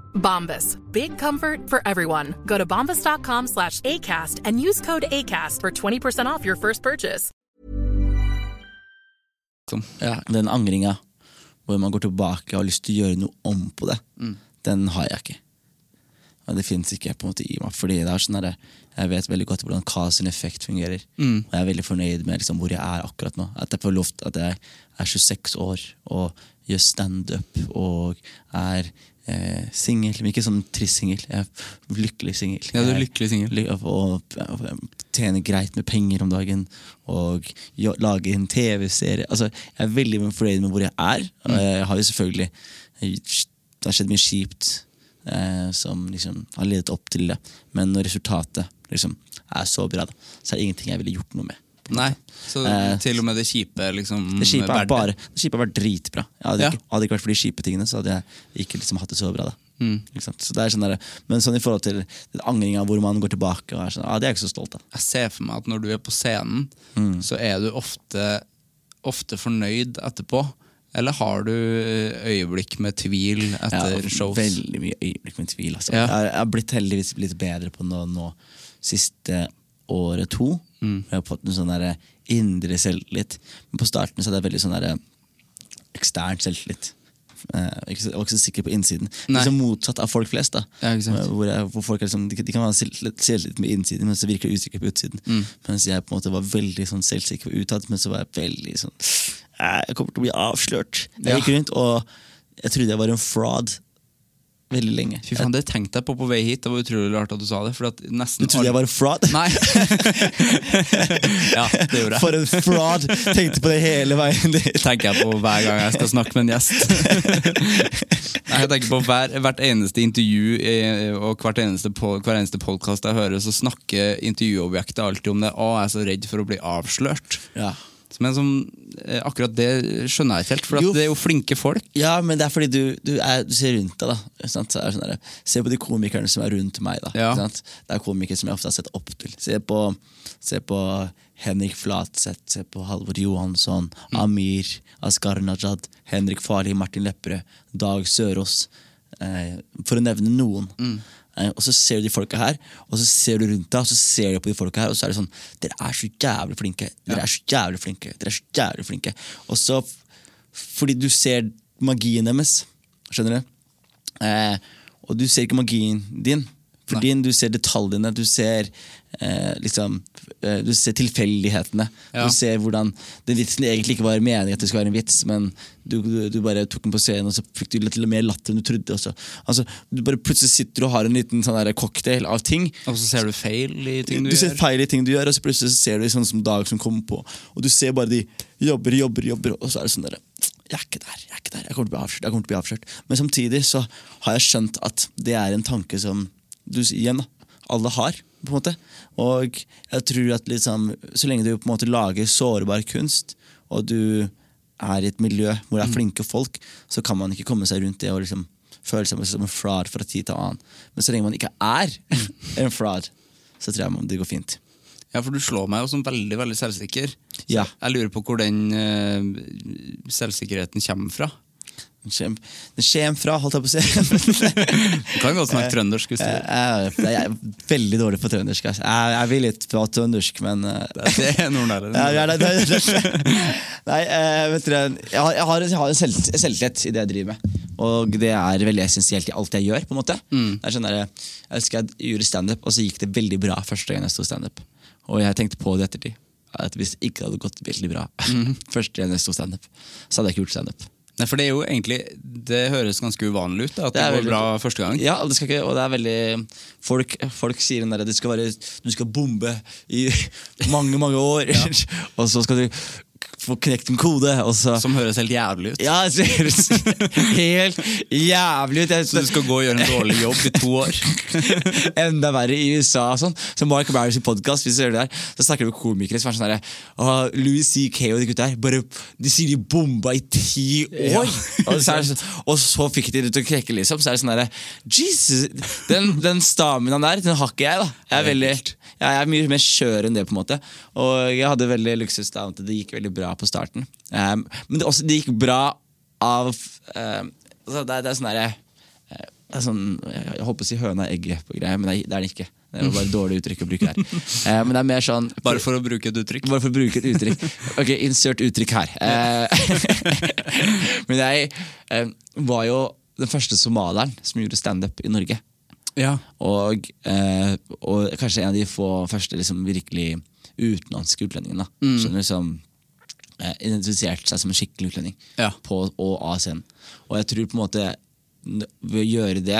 Bombas. Big comfort for everyone. Go to bombas.com slash ACAST and use code ACAST for 20% off your first purchase. Ja, den angringa hvor man går tilbake og har lyst til å gjøre noe om på det, den har jeg ikke. Og det fins ikke på en måte i meg. Fordi det er sånn der, Jeg vet veldig godt hvordan Kaos effekt fungerer. Og jeg er veldig fornøyd med liksom, hvor jeg er akkurat nå. At jeg får lov at jeg er 26 år og gjør standup og er eh, singel. Men ikke sånn trist singel. Jeg er lykkelig singel. Ja, du er lykkelig singel. ly- Og, og tjener greit med penger om dagen. Og jo, lager en TV-serie. Altså, jeg er veldig fornøyd med hvor jeg er. Og jeg har jo selvfølgelig Det har skjedd mye kjipt eh, som liksom har ledet opp til det. Men når resultatet liksom er så bra, da, så er det ingenting jeg ville gjort noe med. Nei, så Eh, til og med det kjipe liksom Det kjipe er bare Det kjipe har vært dritbra. Hadde, Ja. ikke, hadde ikke vært for de kjipe tingene, så hadde jeg ikke liksom hatt det så bra. da Mm. Så det er sånn der, Men sånn i forhold til den angringa hvor man går tilbake, og er sånn, ah, det er jeg ikke så stolt av. Jeg ser for meg at når du er på scenen, Mm. så er du ofte, ofte fornøyd etterpå. Eller har du øyeblikk med tvil etter Ja, shows? Veldig mye øyeblikk med tvil. Altså. Ja. Jeg, har, blitt heldigvis blitt bedre på nå, nå siste året to. Mm. Jeg har fått en sånn der indre selvtillit. Men på starten så hadde jeg veldig sånn der ekstern selvtillit. Eh, jeg var ikke så sikker på innsiden. Liksom motsatt av folk flest. da Ja, hvor, jeg, hvor folk liksom, de, kan- de kan være selv- selvtillit med innsiden, men så virker de usikre på utsiden. Mm. Mens jeg på en måte var veldig sånn selvsikker på utad, men så var jeg veldig sånn "Eh, Jeg kommer til å bli avslørt. Jeg gikk rundt og jeg trodde jeg var en fraud veldig lenge. Fy faen, Det tenkte jeg på på vei hit. Det var utrolig rart at du sa det. For at nesten Du trodde jeg var fraud? Nei. ja, det gjorde jeg. For en fraud! Tenkte på det hele veien dit. tenker jeg på hver gang jeg skal snakke med en gjest. Nei, jeg tenker på hver, Hvert eneste intervju eh, og hvert eneste på, hver eneste podkast jeg hører, så snakker intervjuobjektet alltid om det. Å, jeg er så redd for å bli avslørt. Ja. Men som, eh, akkurat det skjønner jeg ikke helt, for Jo. det er jo flinke folk. Ja, men det er fordi du, du, er, du ser rundt deg. da sant? Så sånn Se på de komikerne som er rundt meg. da Ja. sant? Det er komikere som jeg ofte har sett opp til. Se på, se på Henrik Flatseth, se på Halvor Johansson, Amir, Askar Najad, Henrik Farli, Martin Lepperød, Dag Sørås. Eh, for å nevne noen. Eh, og så ser du de folka her, og så ser du rundt deg, og så ser du på de folka her, og så er det sånn Dere er så jævlig flinke. Dere er så jævlig flinke. Dere er så jævlig flinke. Og så fordi du ser magien deres. Skjønner du? Eh, og du ser ikke magien din Fordi du ser detaljene, du ser eh, liksom eh, Du ser tilfeldighetene. Ja. Du ser hvordan den vitsen egentlig ikke var meningen at det skulle være en vits, men du, du, du bare tok den på scenen, og så fikk du litt mer latter enn du trodde. Altså, du bare Plutselig sitter du og har en liten sånn cocktail av ting. Og så ser du feil i ting du, Du ser feil i ting du gjør, og så plutselig så ser du sånn som Dag som kommer på, og du ser bare de jobber, jobber, jobber, og så er det sånn der Jeg er ikke der, jeg er ikke der, jeg kommer til å bli avslørt. jeg kommer til å bli avslørt. Men samtidig så har jeg skjønt at det er en tanke som du igjen alle har. på en måte. Og jeg tror at liksom, så lenge du på en måte lager sårbar kunst, og du er i et miljø hvor det er flinke folk, så kan man ikke komme seg rundt det og liksom føle seg som en fraud fra tid til annen. Men så lenge man ikke er en fraud, så tror jeg det går fint. Ja, for du slår meg jo som veldig veldig selvsikker. Ja. Jeg lurer på hvor den uh, selvsikkerheten kommer fra. Den kjem- fra, holdt jeg på å si. Du kan godt snakke trøndersk hvis du vil. Jeg, jeg er veldig dårlig på trøndersk. altså. Jeg, jeg vil litt på trøndersk, men eh, Det er det. Nei, eh, vet dere, jeg har, jeg har, jeg har en selv, selvtillit i det jeg driver med. Og det er veldig essensielt i alt jeg gjør. på en måte Mm. Det er sånn der, Jeg husker jeg gjorde standup, og så gikk det veldig bra første gang jeg sto standup. Og jeg tenkte på det ettertid. At hvis det ikke hadde gått veldig bra Mm. første gang jeg sto standup, så hadde jeg ikke gjort standup. Nei, for det er jo egentlig Det høres ganske uvanlig ut, da, at det, Det går bra første gang. Ja, det skal ikke, og det er veldig Folk, folk sier den derre du, du skal bombe i mange, mange år, og så skal du få knekt en kode, Som høres helt jævlig ut. Ja, det høres helt jævlig ut. Så du skal gå og gjøre en dårlig jobb i to år. Enda verre i USA sånn. Så Mark Barris i så snakker vi med komikere som er sånn herre «Åh, Louis C.K. og de gutta her, bare De sier de bomba i ti år! og, så sånn, og så fikk de det til å krekke, liksom. Så er det sånn herre Jesus! Den, den staminaen der, den har ikke jeg, da. Jeg er, veldig, jeg er mye mer skjør enn det, på en måte. Og jeg hadde veldig luksus da, at det gikk veldig bra på starten. Um, men det, også, det gikk bra av um, altså, det, det er sånn derre eh, det er sånn, Jeg holdt på å si høna og egget på greier, men det det er det ikke. Det var bare et dårlig uttrykk å bruke her. Eh, men det er mer sånn Bare for å bruke et uttrykk. bare for å bruke et uttrykk. Ok, insert uttrykk her. Eh, men jeg eh, var jo den første somalieren som gjorde standup i Norge. Ja. Og, eh, og kanskje en av de få første liksom, virkelig utenlandske utlendingene. da, Som liksom eh, identifiserte seg som en skikkelig utlending Ja. på og av scenen. Og jeg tror på en måte ved å gjøre det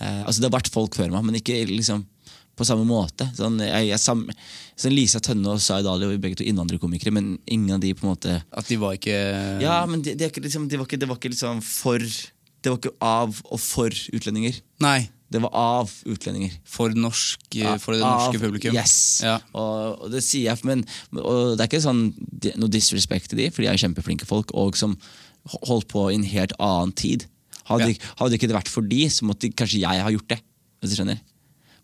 eh, Altså Det har vært folk før meg, men ikke liksom på samme måte. Sånn, jeg, jeg, sam, sånn Lisa Tønne og Zaid Ali var begge to innvandrerkomikere, men ingen av de på en måte At de var ikke Ja, men det, de, de, liksom, de var var ikke liksom for Det var ikke av og for utlendinger. Nei. Det var av utlendinger. For, norsk, for det norske Av- publikum. Yes. Ja. Og, og det sier jeg, men det er ikke sånn noe disrespekt til de, for de er kjempeflinke folk, og som holdt på i en helt annen tid. Hadde, Ja. hadde ikke det vært for de, så måtte kanskje jeg ha gjort det. Hvis du skjønner.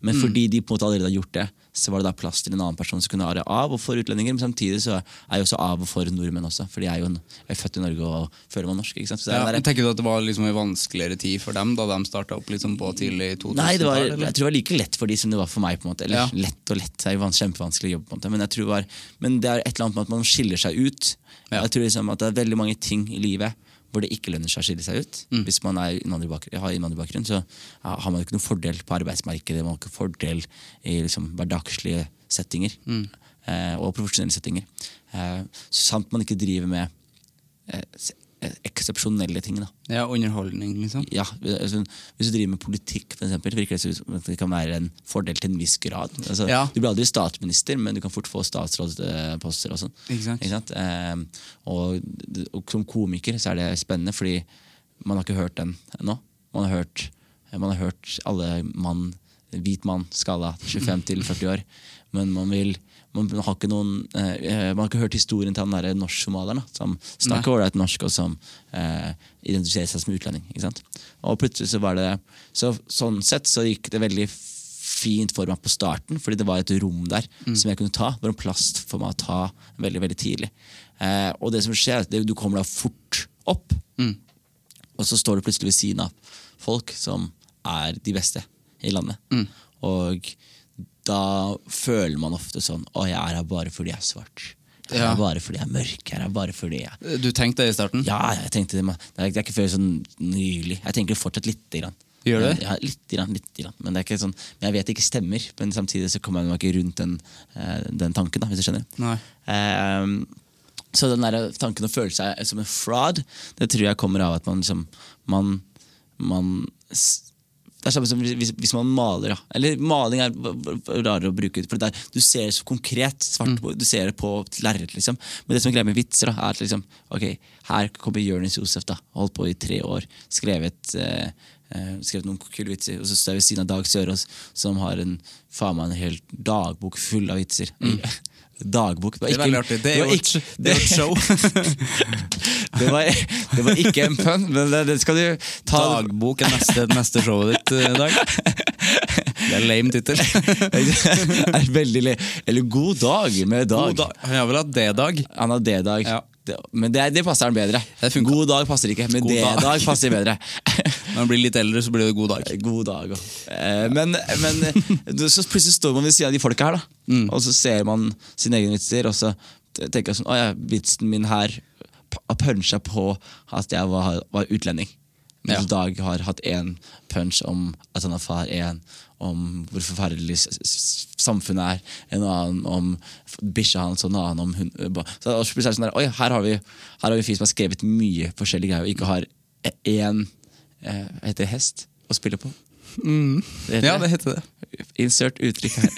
Men Mm. fordi de på en måte allerede har gjort det, så var det da plass til en annen person som kunne være av og for utlendinger. Men samtidig så er jeg også av og for nordmenn også, for de er jo en- er født i Norge og føler meg norsk. ikke sant? Ja, der- tenker du at det var liksom en vanskeligere tid for dem da de starta opp liksom på tidlig 2000-tall? Nei, det var, jeg tror det var like lett for de som det var for meg. på en måte Eller Ja. lett og lett, det er jo vans- kjempevanskelig jobb. på en måte Men, jeg tror det, var, men det er et eller annet med at man skiller seg ut. Ja. Jeg tror liksom at det er veldig mange ting i livet hvor det ikke lønner seg å skille seg ut. Mm. Hvis man er innvandrerbakgrunn, har innvandrerbakgrunn, så har man ikke noen fordel på arbeidsmarkedet. Man har ikke fordel i liksom, hverdagslige settinger Mm. eh, og profesjonelle settinger. Eh, så sant man ikke driver med eh, eksepsjonelle ting. da Ja, underholdning, liksom. ja, altså, Hvis du driver med politikk, for eksempel, virker det som at det kan være en fordel til en viss grad. Altså, Ja. Du blir aldri statsminister, men du kan fort få statsrådsposter. og sånn. Ikke sant? Eh, og, og som komiker så er det spennende, fordi man har ikke hørt den ennå. Man har hørt, man har hørt alle mann, hvit mann, skala 25 til 40 år. Men man vil man har ikke noen eh, Man har ikke hørt historien til han derre norsk-somalieren som snakker ålreit norsk, og som eh, identifiserer seg som utlending. Og plutselig så var det så, Sånn sett så gikk det veldig fint for meg på starten, fordi det var et rom der som jeg kunne ta. Det var en plass for meg å ta veldig veldig tidlig. Eh, og det som skjer, er at du kommer da fort opp, og så står du plutselig ved siden av folk som er de beste i landet. Og da føler man ofte sånn Å, jeg er her bare fordi jeg er svart. Jeg er Ja. her bare fordi jeg er mørk. Jeg er her bare fordi jeg Du tenkte det i starten? Ja, jeg tenkte det, men det er, det er ikke før sånn nylig. Jeg tenker fortsatt lite grann. Gjør du? Ja, litt, grann, litt grann. Men det er ikke sånn, men jeg vet det ikke stemmer. Men samtidig så kommer jeg meg ikke rundt den, eh, den tanken, da, hvis du skjønner. Nei. Um, så den der tanken å føle seg som en fraud, det tror jeg kommer av at man liksom Man, man det er samme som hvis, hvis man maler. Ja. Eller maling er rarere å bruke. For det der, du ser det så konkret. Svart mm. Du ser det på et lerret. Liksom. Men det som er greia med vitser, da, er at liksom, okay, her kommer Jonis Josef. da, Holdt på i tre år. Skrevet, eh, eh, skrevet noen kule vitser. Og så står jeg ved siden av Dag Sørås, som har en faen meg en hel dagbok full av vitser. Dagbok. Det er veldig artig. Det er var jo et, ikke- det er et show. det, var, det var ikke en pønn, men det, det skal du ta Dagbok er neste, neste showet ditt eh, i dag. Det er lame tittel. er veldig Eller God dag med dag. God dag. Han har vel hatt D-dag. Han har D-dag. Ja. Det- Men det, det passer den bedre. Det. God dag passer ikke, men God dag. D-dag passer bedre. Når man blir litt eldre, så blir det god dag. God dag òg. Eh, men, men eh, så plutselig står man ved siden av de folka her, da. Mm. og så ser man sine egne vitser, og så tenker jeg sånn Å ja, vitsen min her har puncha på at jeg var, var utlending. Mens Ja. Dag har hatt én punch om at han har far, én om hvor forferdelig samfunnet er, en annen om bikkja hans, og en annen om hun Så er det sånn der, Oi, her har vi, her har vi fyr som har skrevet mye forskjellige greier, og ikke har én eh, hva heter det, hest å spille på. Det Ja, det heter det. Insert uttrykk her.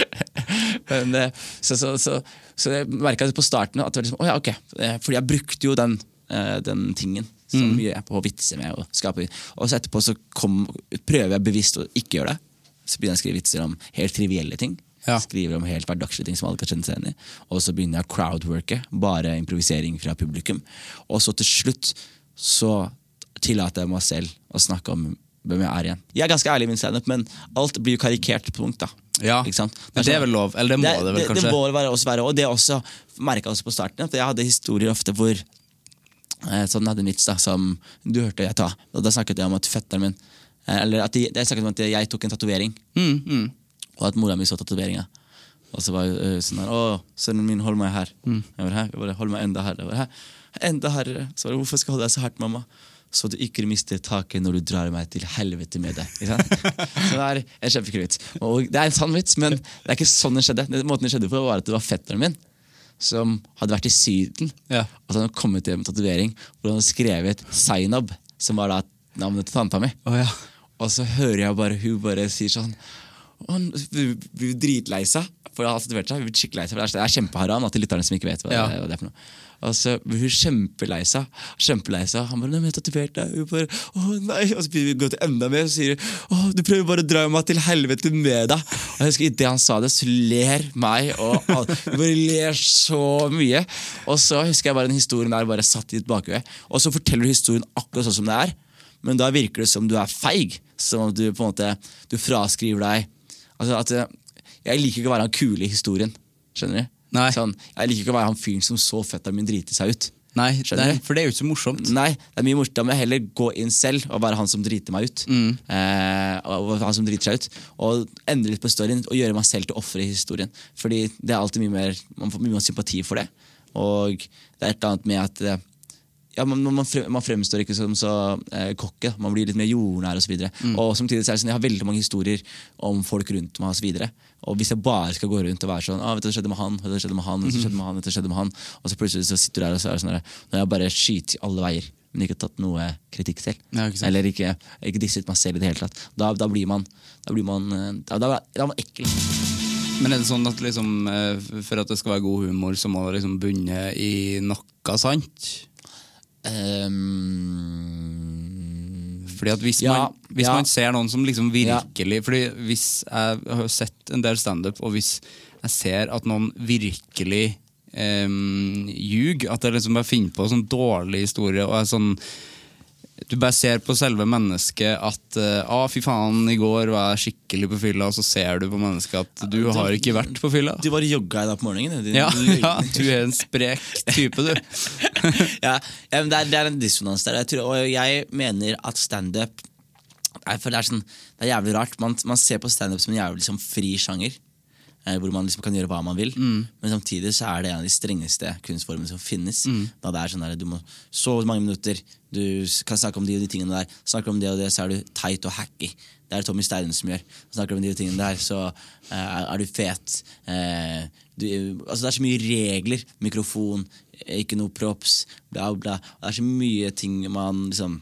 Men, eh, så, så, så, så jeg merka på starten at det var liksom, oh, ja, ok. Eh, Fordi jeg brukte jo den, eh, den tingen så Mm. mye på å vitse med. Og, skape. og så etterpå så kom, prøver jeg bevisst å ikke gjøre det. Så begynner jeg å skrive vitser om helt trivielle ting. Ja. Skriver om helt hverdagslige ting som alle kan kjenne seg igjen i. Og så begynner jeg å crowdworke, bare improvisering fra publikum. Og så til slutt så tillater jeg meg selv å snakke om hvem jeg er igjen. Jeg er ganske ærlig i min standup, men alt blir jo karikert på punkt. da. Ja, sant? men det er vel lov. Eller det må det, vel kanskje? Det må det være, også være, og det også merka jeg også på starten. At jeg hadde historier ofte hvor eh, Sånn hadde en vits da, som du hørte jeg ta. Og Da snakket jeg om at fetteren min eh, Eller at jeg, jeg snakket om at jeg tok en tatovering, Mm, mm. og at mora mi så tatoveringa. Og så var jeg sånn her Å, sønnen min, hold meg her. Mm. Jeg var her. Jeg bare, hold meg enda her. Jeg var her. Enda herre. Så var det, hvorfor skal jeg holde deg så hardt, mamma? Så du ikke mister taket når du drar meg til helvete med deg. Ikke sant? Så det er en kjempekul vits. Og det er en sann vits, men det er ikke sånn det skjedde. Måten det skjedde på, var at det var fetteren min som hadde vært i Syden. Ja. Og så hadde han kommet hjem med tatovering hvor han hadde skrevet Zainab, som var da navnet til tanta mi. Oh, ja. Og så hører jeg bare hun bare sier sånn «Å, Hun blir dritlei seg. For jeg har tatovert seg. Hun blir skikkelig lei seg, Det er- er kjempeharam til lytterne som ikke vet hva, Ja. hva det er for noe. Og så blir hun kjempelei seg. Kjempelei seg. Han bare 'Nei, men jeg har tatovert deg.' Hun bare 'Å nei.' Og så begynner vi å gå til enda mer, og så sier hun 'Å, du prøver bare å dra meg til helvete med deg'. Og jeg husker Idet han sa det, så ler meg og alle. Bare ler så mye. Og så husker jeg bare den historien der bare satt i et bakhue. Og så forteller du historien akkurat sånn som det er. Men da virker det som du er feig. Som du på en måte Du fraskriver deg Altså at eh, Jeg liker ikke å være han kule i historien. Skjønner du? Nei. Sånn, jeg liker ikke å være han fyren som så fetteren min drite seg ut. Nei, nei, for det er jo ikke så morsomt. Nei, det er mye morsomt om jeg heller gå inn selv og være han som driter meg ut. Eh, og han som driter seg ut Og endre litt på storyen og gjøre meg selv til offer i historien. Fordi det er alltid mye mer man får mye mer sympati for det. Og det er et eller annet med at eh, ja, man, man, man fremstår ikke som så eh, kokke. Man blir litt mer jordnær osv. så Mm. og samtidig så er det sånn, jeg har veldig mange historier om folk rundt meg. Og, så videre. og hvis jeg bare skal gå rundt og være sånn ah, vet du, 'Det skjedde med han, det skjedde med han, det skjedde med han, det skjedde med han Og så plutselig så sitter du der og så er det sånn Nå har jeg bare skyter i alle veier, men ikke tatt noe kritikk selv. Ja, ikke. Eller ikke, ikke disset meg selv i det hele tatt. Da, da blir man Da blir man, eh, da, da, da er man ekkel. Men er det sånn at liksom, eh, for at det skal være god humor, så må det liksom bunne i noe sant? Ehm, Fordi at hvis, Ja, man, hvis ja. man ser noen som liksom virkelig Fordi hvis jeg har sett en del standup, og hvis jeg ser at noen virkelig um, ljuger, at jeg liksom bare finner på sånn dårlig historie og er sånn du bare ser på selve mennesket at eh, ah, fy faen, i går var jeg skikkelig på fylla, og så ser du på mennesket at du har ikke vært på fylla. Du bare jogga i dag på morgenen. din Ja, ja, du er en sprek type, du. ja, det, er, det er en dissonans der. Jeg tror, og jeg mener at standup det er, sånn, det er jævlig rart. Man, man ser på standup som en jævlig liksom, fri sjanger. Eh, hvor man liksom kan gjøre hva man vil. Mm. Men samtidig så er det en av de strengeste kunstformene som finnes. Da det er sånn der, Du må sove mange minutter, du kan snakke om de og de tingene der. Snakker om det og det, så er du teit og hacky. Det er Tommy Steinen som gjør. Snakker om de og tingene der, så uh, er du fet. Uh, du, altså det er så mye regler. Mikrofon, ikke noe props, bla, bla. Det er så mye ting man liksom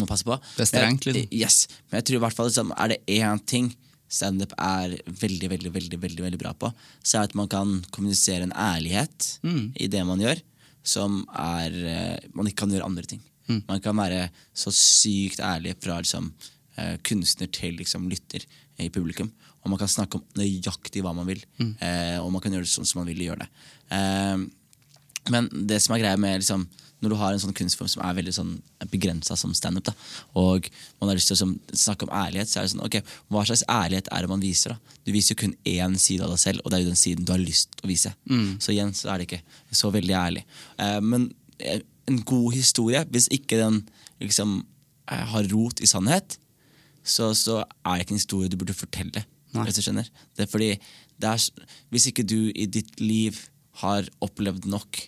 må passe på. Det er strengt, liksom. Yes, men jeg tror i hvert fall liksom, er det én ting standup er veldig veldig, veldig, veldig, veldig bra på, så er at man kan kommunisere en ærlighet Mm. i det man gjør, som er eh, Man ikke kan gjøre andre ting. Mm. Man kan være så sykt ærlig fra liksom, eh, kunstner til liksom, lytter i publikum. Og man kan snakke om nøyaktig hva man vil, Mm. eh, og man kan gjøre det sånn som man vil gjøre det. Eh, men det som er greia med liksom, når du har en sånn kunstform som er veldig sånn begrensa som standup, og man har lyst til å sånn, snakke om ærlighet, så er det sånn ok, hva slags ærlighet er det man viser? da? Du viser jo kun én side av deg selv, og det er jo den siden du har lyst til å vise. Så igjen så er det ikke så veldig ærlig. Eh, men eh, en god historie, hvis ikke den liksom eh, har rot i sannhet, så, så er det ikke en historie du burde fortelle. Nei. Hvis du skjønner. Det er fordi det er, Hvis ikke du i ditt liv har opplevd nok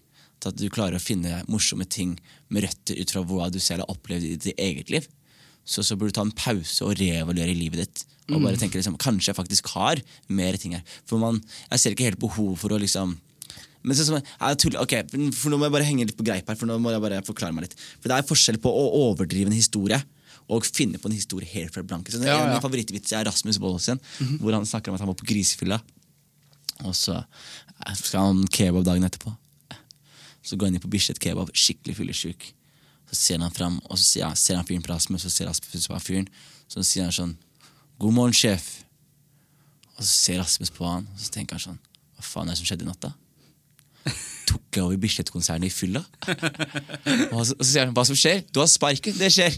til at du klarer å finne morsomme ting med røtter ut fra hva du selv har opplevd i ditt eget liv, så, så burde du ta en pause og reevaluere livet ditt. Og bare tenke liksom, kanskje jeg faktisk har mer ting her. For man, Jeg ser ikke helt behov for å liksom men så, så, jeg tuller, ok, for Nå må jeg bare henge litt på greip her. For nå må jeg bare forklare meg litt For Det er forskjell på å overdrive en historie og finne på en historie helt fra blanke. Så Ja, En av ja. mine favorittvitser er Rasmus Wold sin, hvor han snakker om at han var på grisefylla. Og så skal han kebab dagen etterpå. Så går han inn på Bislett kebab, skikkelig fyllesyk. Så ser han fram, og så ser han, ser han fyren Rasmus, og så ser Rasmus på fyren. Så sier han sånn 'God morgen, sjef'. Og så ser Rasmus på han, og så tenker han sånn 'Hva faen er det som skjedde i natt', da? Tok jeg over Bislett-konsernet i fylla? Og så, og så sier han 'Hva som skjer?' 'Du har sparken'. Det skjer.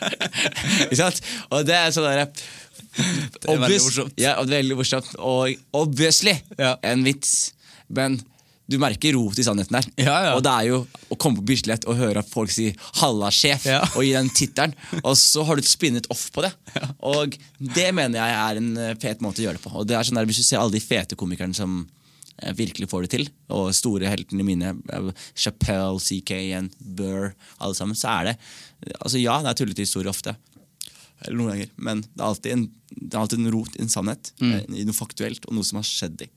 Ikke sant? Og det er sånn derre er veldig morsomt. Ja, og det er veldig morsomt. Og obviously Ja. en vits. Men du merker rot i sannheten der. Ja, ja. Og det er jo å komme på Bislett og høre at folk sier 'halla, sjef' Ja. og gi den tittelen. Og så har du spinnet off på det. Og det mener jeg er en eh, fet måte å gjøre det på. Og det er sånn der, Hvis du ser alle de fete komikerne som eh, virkelig får det til, og store heltene mine, eh, Chappelle, CK Burr, alle sammen, så er det Altså ja, det er tullete historier ofte. Eller noen ganger. Men det er alltid en, det er alltid en rot i en sannhet. mm. I noe faktuelt, og noe som har skjedd i.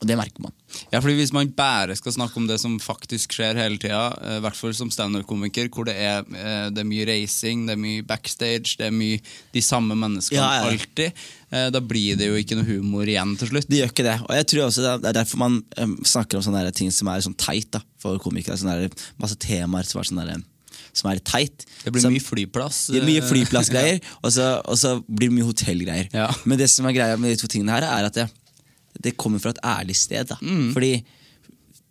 Og det merker man. Ja, fordi Hvis man bare skal snakke om det som faktisk skjer hele tida, eh, i hvert fall som standup-komiker, hvor det er, eh, det er mye racing, det er mye backstage, det er mye de samme menneskene Ja, ja. alltid, eh, da blir det jo ikke noe humor igjen til slutt. Det gjør ikke det. Og jeg tror også det er- er derfor man snakker om sånne ting som er sånn teit da, for komikere. Sånne der, masse temaer som er sånn der, som er teit. Det blir så, mye flyplass. Det blir mye flyplassgreier, ja. og, så, og så blir det mye hotellgreier. Ja. Men det som er greia med de to tingene her, er at det, det kommer fra et ærlig sted. Da. Mm. Fordi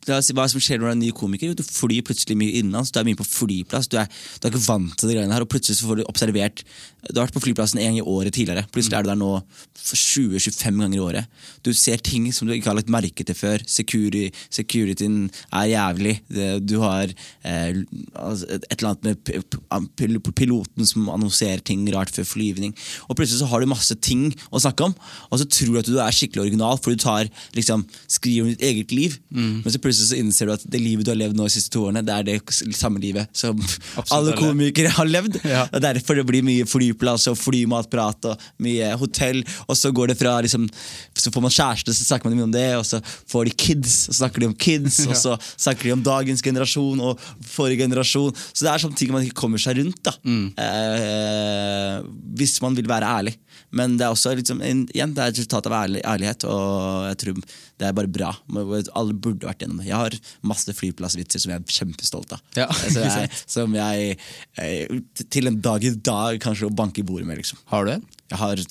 Hva som skjer når du er en ny komiker? Du flyr plutselig mye innenlands. Du er mye på flyplass. Du er, du er ikke vant til de greiene her, og plutselig så får du observert Du har vært på flyplassen en gang i året tidligere. Plutselig er du der nå 20-25 ganger i året. Du ser ting som du ikke har lagt merke til før. Security, securityen er jævlig. Du har eh, altså, et eller annet med piloten som annonserer ting rart før flyvning. Og plutselig så har du masse ting å snakke om, og så tror du at du er skikkelig original, for du tar liksom, skriver om ditt eget liv. Men så plutselig så innser du at det livet du har levd nå de siste to årene, det er det samme livet som alle alle. komikere har levd. Ja. Og Derfor det blir mye flyplass og flymatprat og mye hotell. Og så går det fra liksom, Så får man kjæreste, så snakker man mye om det. Og så får de kids, og så snakker de om kids. Og så snakker de om dagens generasjon og forrige generasjon. Så det er sånne ting man ikke kommer seg rundt. da eh, Hvis man vil være ærlig. Men det er også liksom, igjen, det er et resultat av ærlig, ærlighet, og jeg tror det er bare bra. Alle burde vært gjennom det. Jeg har masse flyplassvitser som jeg er kjempestolt av. Ja, Altså, jeg, som jeg til en dag i dag kanskje å banke i bordet med. liksom Har du en? Jeg har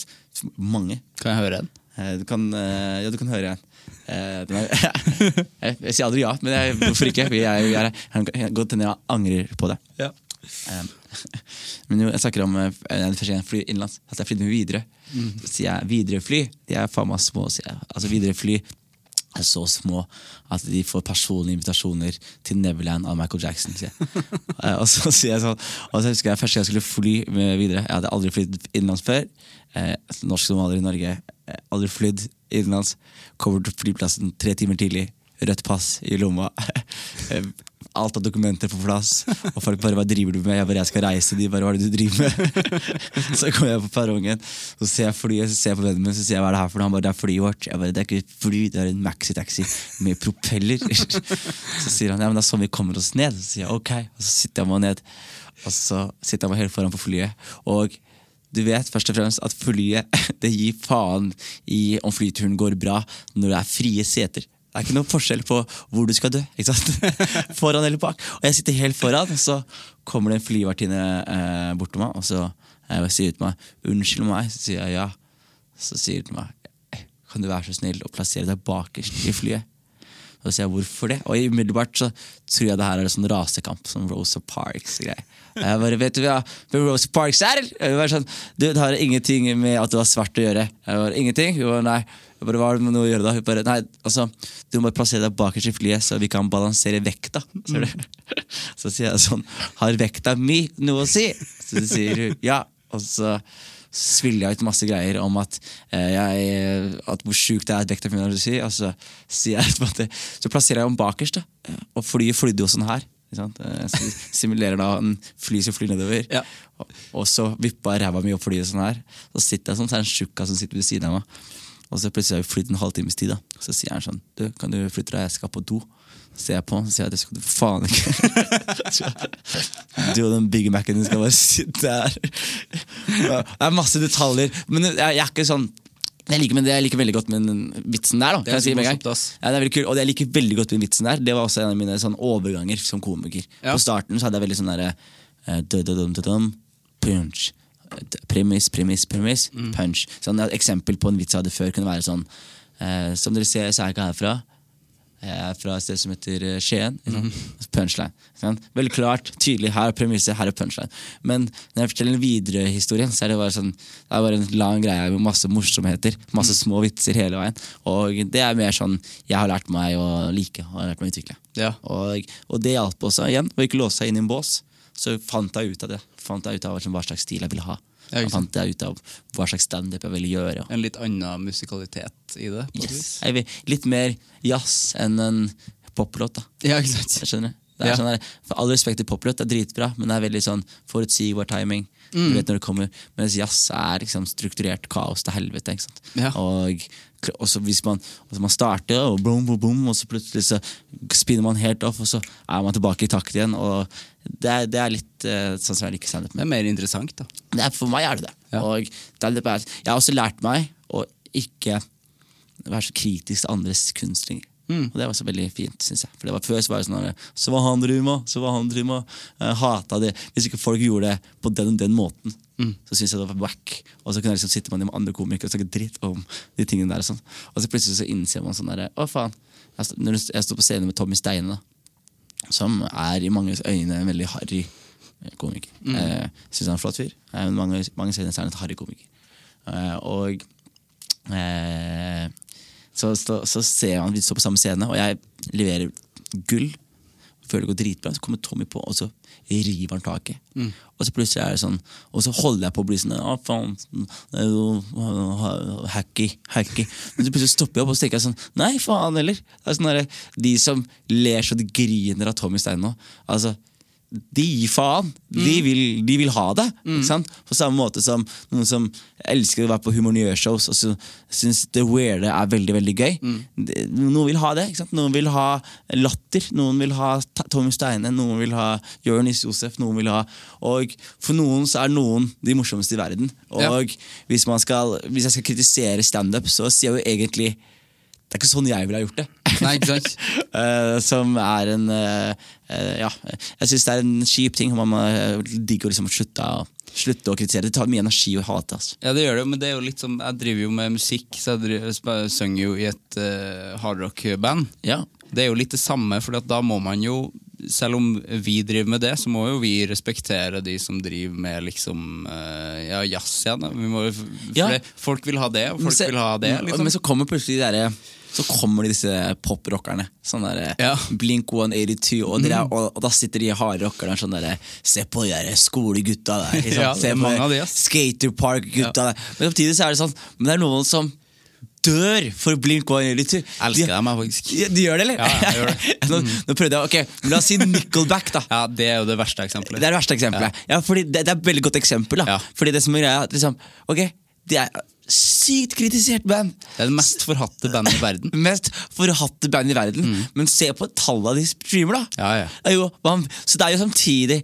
mange. Kan jeg høre en? Eh, Du kan, eh, ja, du kan høre en. Eh, er, jeg, jeg sier aldri ja, men jeg, hvorfor ikke? Jeg, jeg, jeg, jeg, godt hende jeg angrer på det. Ja. Um, men jeg snakker om første jeg fly innenlands. at jeg flydde med Widerøe. Så sier jeg Widerøe-fly. De er faen meg små, sier jeg. Altså Widerøe-fly er så små at de får personlige invitasjoner til Neverland av Michael Jackson. Sier. Eh, og så sier jeg sånn Og så husker jeg første gang jeg skulle fly med videre. Jeg hadde aldri flydd innenlands før. Eh, norsk somalier i Norge. Eh, aldri flydd innenlands. Kommer til flyplassen tre timer tidlig. Rødt pass i lomma. Alt av dokumenter på plass. Og folk bare 'hva driver du med?' Jeg bare 'jeg skal reise'. De bare 'hva er det du driver med?' så kommer jeg på perrongen, så ser jeg flyet, så ser jeg på vennen min, så sier jeg 'hva er det her for noe?' Han bare 'det er flyet vårt'. Jeg bare 'det er ikke et fly, det er en maxitaxi med propeller'. så sier han 'ja, men det er sånn vi kommer oss ned'. Så sier jeg 'ok', og så sitter jeg meg ned. Og så sitter jeg meg helt foran på flyet. Og du vet først og fremst at flyet det gir faen i om flyturen går bra når det er frie seter. Det er ikke noe forskjell på hvor du skal dø. ikke sant? Foran eller bak. Og jeg sitter helt foran, og så kommer det en flyvertinne eh, bort til meg og så eh, sier til meg 'unnskyld meg'. Så sier jeg ja. Så sier hun til meg 'kan du være så snill å plassere deg bakerst i flyet'? Så sier jeg hvorfor det? Og umiddelbart så tror jeg det her er en sånn rasekamp. som Rosa Parks-greie. Jeg bare, vet du hva Rosa Parks er? Jeg bare sånn, du, Det har ingenting med at du har svart å gjøre. Jeg bare, ingenting? Jo, nei. Jeg bare, Hva har det med noe å gjøre da? Hun bare, nei, altså, Du må bare plassere deg bakerst i flyet, så vi kan balansere vekta. Ser du? Så sier jeg sånn Har vekta mi noe å si? Så sier hun ja. Og så sviller jeg ut masse greier om at, eh, jeg, at hvor sjukt det er at vekta mi har noe å si. Og så, sier jeg, på en så plasserer jeg henne bakerst, da. og flyet flydde jo sånn her. Sant? Eh, simulerer da en fly som flyr nedover. Ja. Og, så vippa jeg ræva mi opp flyet sånn her. Så sitter jeg sånn, så er det en tjukkas som sitter ved siden av meg. Og så plutselig har vi flydd en halvtimes tid. da Så sier han sånn Du, kan du flytte deg, jeg skal på do. Så ser jeg på han så sier jeg, det skal du faen ikke. du og den Big Mac-en din skal bare sitte her. Det er masse detaljer. Men jeg, jeg er ikke sånn jeg liker, det jeg liker veldig godt med den vitsen der. da Det er si. Ja, det er veldig kul, Og det jeg liker veldig godt med den vitsen der Det var også en av mine sånn overganger som komiker. Ja. På starten så hadde jeg veldig sånn derre uh, punch. Premiss, premiss, premiss, Mm. punch. Sånn, et eksempel på en vits jeg hadde før, kunne være sånn eh, Som dere ser, så er jeg ikke herfra. Jeg er fra et sted som heter eh, Skien. Mm. Punchline. Sånn. Veldig klart, tydelig. Her er premisset, her er punchline. Men når jeg forteller den videre historien, så er det bare sånn Det er bare en lang greie med masse morsomheter. Masse Mm. små vitser hele veien. Og det er mer sånn jeg har lært meg å like og har lært meg å utvikle. Ja. Og, og det hjalp også, igjen, å ikke låse seg inn i en bås. Så fant jeg ut av det. Fant jeg ut av hva slags stil jeg ville ha. Ja, Jeg fant jeg ut av hva slags standup jeg ville gjøre. En litt annen musikalitet i det. på Yes. Jeg litt mer jazz enn en poplåt. da Ja, ikke sant? Jeg skjønner det er sånn der, For all respekt til poplåt, det er dritbra, men det er veldig sånn forutsigbar timing. Mm. Du vet når det kommer Mens jazz er liksom strukturert kaos til helvete. Ikke sant? Ja. Og, og så hvis man, altså man starter, og boom, boom, boom, og så plutselig så spinner man helt off, og så er man tilbake i takt igjen. Og det er, det er litt uh, sånn som jeg liker standup Det er mer interessant, da. Det er, for meg er det det. Ja. Og jeg har også lært meg å ikke være så kritisk til andres kunst lenger. Mm. Og det var så veldig fint, synes jeg. For det var Før så var det sånn Så var han Ruma, så var han Ruma. Jeg hata det. Hvis ikke folk gjorde det på den og den måten, Mm. så syntes jeg det var wack. Og så kunne jeg liksom sitte med andre komikere og snakke dritt om de tingene der. Og sånn Og så plutselig så innser man sånn derre Å, faen. Jeg Når jeg står på scenen med Tommy Steine, da, som er i manges øyne en veldig harry eh, komiker. Mm. Eh, Syns han er en flott fyr. Eh, mange, mange øyne så er han et harry komiker. Eh, og eh, så, så, så ser han vi står på samme scene, og jeg leverer gull. Føler det går dritbra. Så kommer Tommy på, og så river han taket. Og så plutselig er det sånn Og så holder jeg på å bli sånn Å, faen. Hacky. Hacky. Men så plutselig stopper jeg opp og så tenker jeg sånn Nei, faen heller. Det er sånn der, de som ler så de griner av Tommy Stein nå. Altså, de gir faen. De, vil, de vil ha det. Ikke sant? På samme måte som noen som elsker å være på humornørshows og syns det weirde er veldig veldig gøy. Det- Noen vil ha det. Ikke sant? Noen vil ha latter. Noen vil ha Tommy Steine. Noen vil ha Jonis Josef. Noen vil ha Og for noen så er noen de morsomste i verden. Og Ja. hvis, man skal, hvis jeg skal kritisere standup, så sier jeg jo egentlig det er ikke sånn jeg ville ha gjort det. Nei, ikke sant? Eh, som er en uh, uh, Ja, jeg syns det er en kjip ting. Man må uh, digge å liksom slutte, slutte å kritisere. Det tar mye energi å hate. Altså. Ja, det gjør det, men det er jo litt som Jeg driver jo med musikk, så jeg driver, jeg synger jo i et hardrock-band. Ja. Det er jo litt det samme, for da må man jo selv om vi driver med det, så må jo vi respektere de som driver med liksom ja, jazz igjen. Ja. det, folk vil ha det, og folk se- vil ha det. Liksom. Men så kommer plutselig de derre så kommer de disse poprockerne. Sånn der, Ja. Blink 182, og, de mm. og, og da sitter de harde rockerne sånn der Se på de der skolegutta der. Liksom. Ja, Se på de. Skaterpark-gutta der. Men samtidig så er det sånn Men det er noen som dør for Blink 182. Elsker dem, jeg, faktisk. De, de gjør det, eller? Ja, jeg gjør det. nå, nå prøvde jeg, ok, men La oss si Nickelback, da. Ja, Det er jo det verste eksempelet. Det er det verste eksempelet. Ja. fordi det, det er et veldig godt eksempel. Da. Ja. Fordi det som er greia, liksom, ok, det er sykt kritisert band. Det er det mest forhatte bandet i verden. Mest forhatte band i verden. Men se på tallene de streamer, da. Ja, ja. Det jo, så det er jo samtidig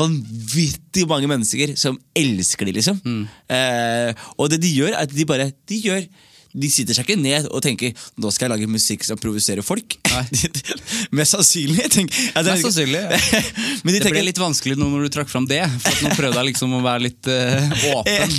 vanvittig mange mennesker som elsker de, liksom. Eh, og det de gjør, er at de bare De gjør de sitter seg ikke ned og tenker nå skal jeg lage musikk som provoserer folk. Mest sannsynlig. Tenk, ja, det er- Mest sannsynlig, ja. Men de Det tenker ble litt vanskelig nå når du trakk fram det. For at nå prøvde jeg liksom å være litt uh, åpen.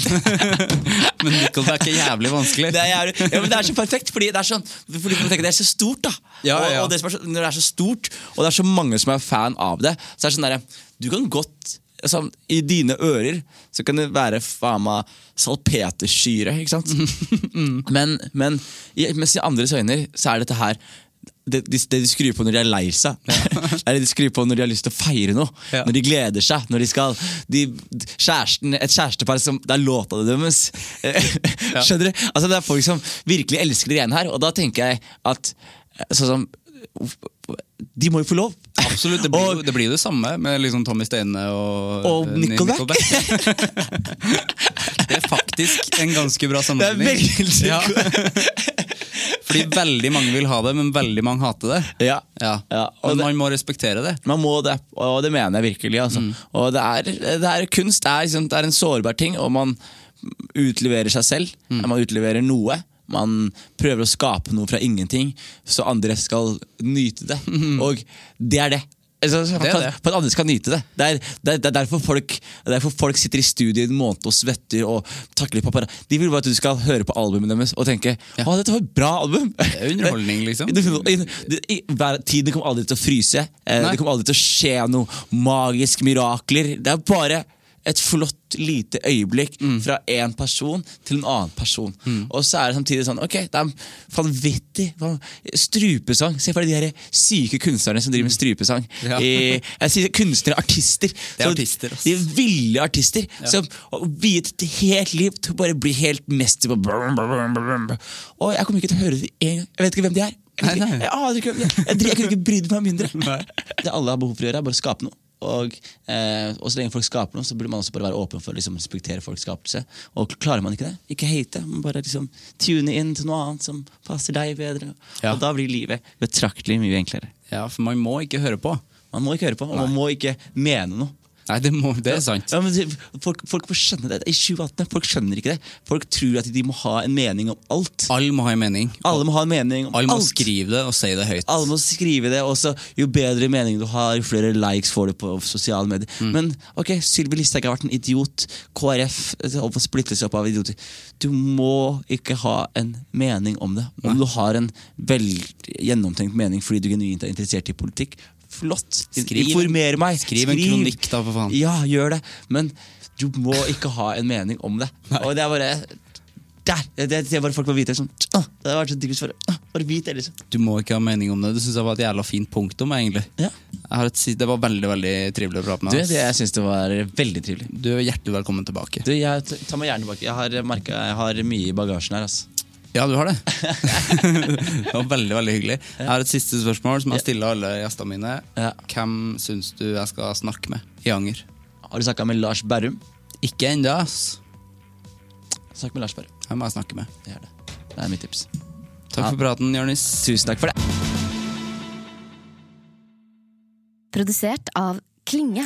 Men Nickelback er jævlig vanskelig. det er, jævlig- ja, men det er så perfekt, fordi det er, sånn, fordi du tenker, det er så stort. da Ja, ja. Og, og det er så, Når det er så stort, og det er så mange som er fan av det, så er det sånn der, du kan godt altså, I dine ører så kan det være faen meg salpetersyre, ikke sant? men, men i, mens i andres øyne så er dette her det, det, det de skrur på når de er lei seg. det er det de skrur på når de har lyst til å feire noe. Ja. Når de gleder seg. Når de skal de, kjæresten, Et kjærestepar som Det er låta deres. Skjønner du? Altså Det er folk som virkelig elsker de greiene her, og da tenker jeg at sånn som De må jo få lov. Absolutt, det blir, Og- jo, det blir jo det samme med liksom Tommy Steine og, Og eh, Nickelback. det er faktisk en ganske bra Det er sammenligning. veldig Ja. Fordi veldig mange vil ha det, men veldig mange hater det. Ja. Ja. Ja, men det- man må respektere det. Man må det, og det mener jeg virkelig. Altså. Og det er, det er kunst er, liksom, det er en sårbar ting, og man utleverer seg selv. Man utleverer noe. Man prøver å skape noe fra ingenting, så andre skal nyte det. Og det er det. Altså, for, det. for at andre skal nyte det. Det er, det er, er derfor, folk, er derfor folk sitter i studio i en måned og svetter og takler papara. De vil bare at du skal høre på albumet deres og tenke Å, dette var et bra album! Det er underholdning, liksom. Tiden kommer aldri til å fryse. Eh, Nei. Det kommer aldri til å skje noe magisk mirakler. Det er bare et flott, lite øyeblikk Mm. fra én person til en annen person. Og så er det samtidig sånn Ok, det er vanvittig van- strupesang. Se for deg de her syke kunstnerne som driver med strupesang. Ja. I, jeg sier kunstnere, artister. Det er Så artister, også De er ville artister som har viet et helt liv til å bare bli helt mester på. Og jeg kommer ikke til å høre det en gang. Jeg vet ikke hvem de er. Jeg, ikke, jeg, jeg, jeg, jeg kunne ikke brydd meg mindre. Det alle har behov for å gjøre, er bare å skape noe. Og, eh, og så lenge folk skaper noe, så burde man også bare være åpen for å liksom, respektere folks skapelse. Og klarer man ikke det, ikke hate, men bare liksom, tune inn til noe annet som passer deg bedre. Ja. Og da blir livet betraktelig mye enklere. Ja, For man må ikke høre på. Man må ikke høre på, og man må ikke mene noe. Nei, det, må, det er sant. Ja, men folk, folk skjønne det. I 2018 folk skjønner ikke det. Folk tror at de må ha en mening om alt. Alle må ha en mening. Alle må ha en mening om Alle må alt. skrive det og si det høyt. Alle må skrive det, og så jo bedre mening du har, jo flere likes får du på sosiale medier. Mm. Men ok, Sylvi Listhaug har vært en idiot. KrF splittes opp av idioter. Du må ikke ha en mening om det. Om du har en vel gjennomtenkt mening fordi du genuint er interessert i politikk, flott. Skriv- Informer meg. skriv en kronikk da, for faen. Ja, gjør det. Men du må ikke ha en mening om det. Og det er bare der! Det, det, det bare folk må vite sånn, «Åh, Det har vært så digg for «Åh, Bare vit det, liksom. Du må ikke ha mening om det. Det synes jeg var et jævla fint punktum. egentlig Ja. et, Det var veldig veldig trivelig å prate med deg. det, jeg syns det var veldig trivelig. Du er hjertelig velkommen tilbake. Du, jeg ta tar meg gjerne tilbake. Jeg har, merket, jeg har mye i bagasjen her. Altså. Ja, du har det. det var veldig veldig hyggelig. Jeg har et siste spørsmål som jeg stiller alle gjestene mine. Ja. Hvem syns du jeg skal snakke med i Anger? Har du snakka med Lars Berrum? Ikke ennå, ass. Snakk med Lars Berrum. Hvem må jeg snakke med? Gjør det. Det er mitt tips. Takk for praten, Jonis. Tusen takk for det. Produsert av Klinge.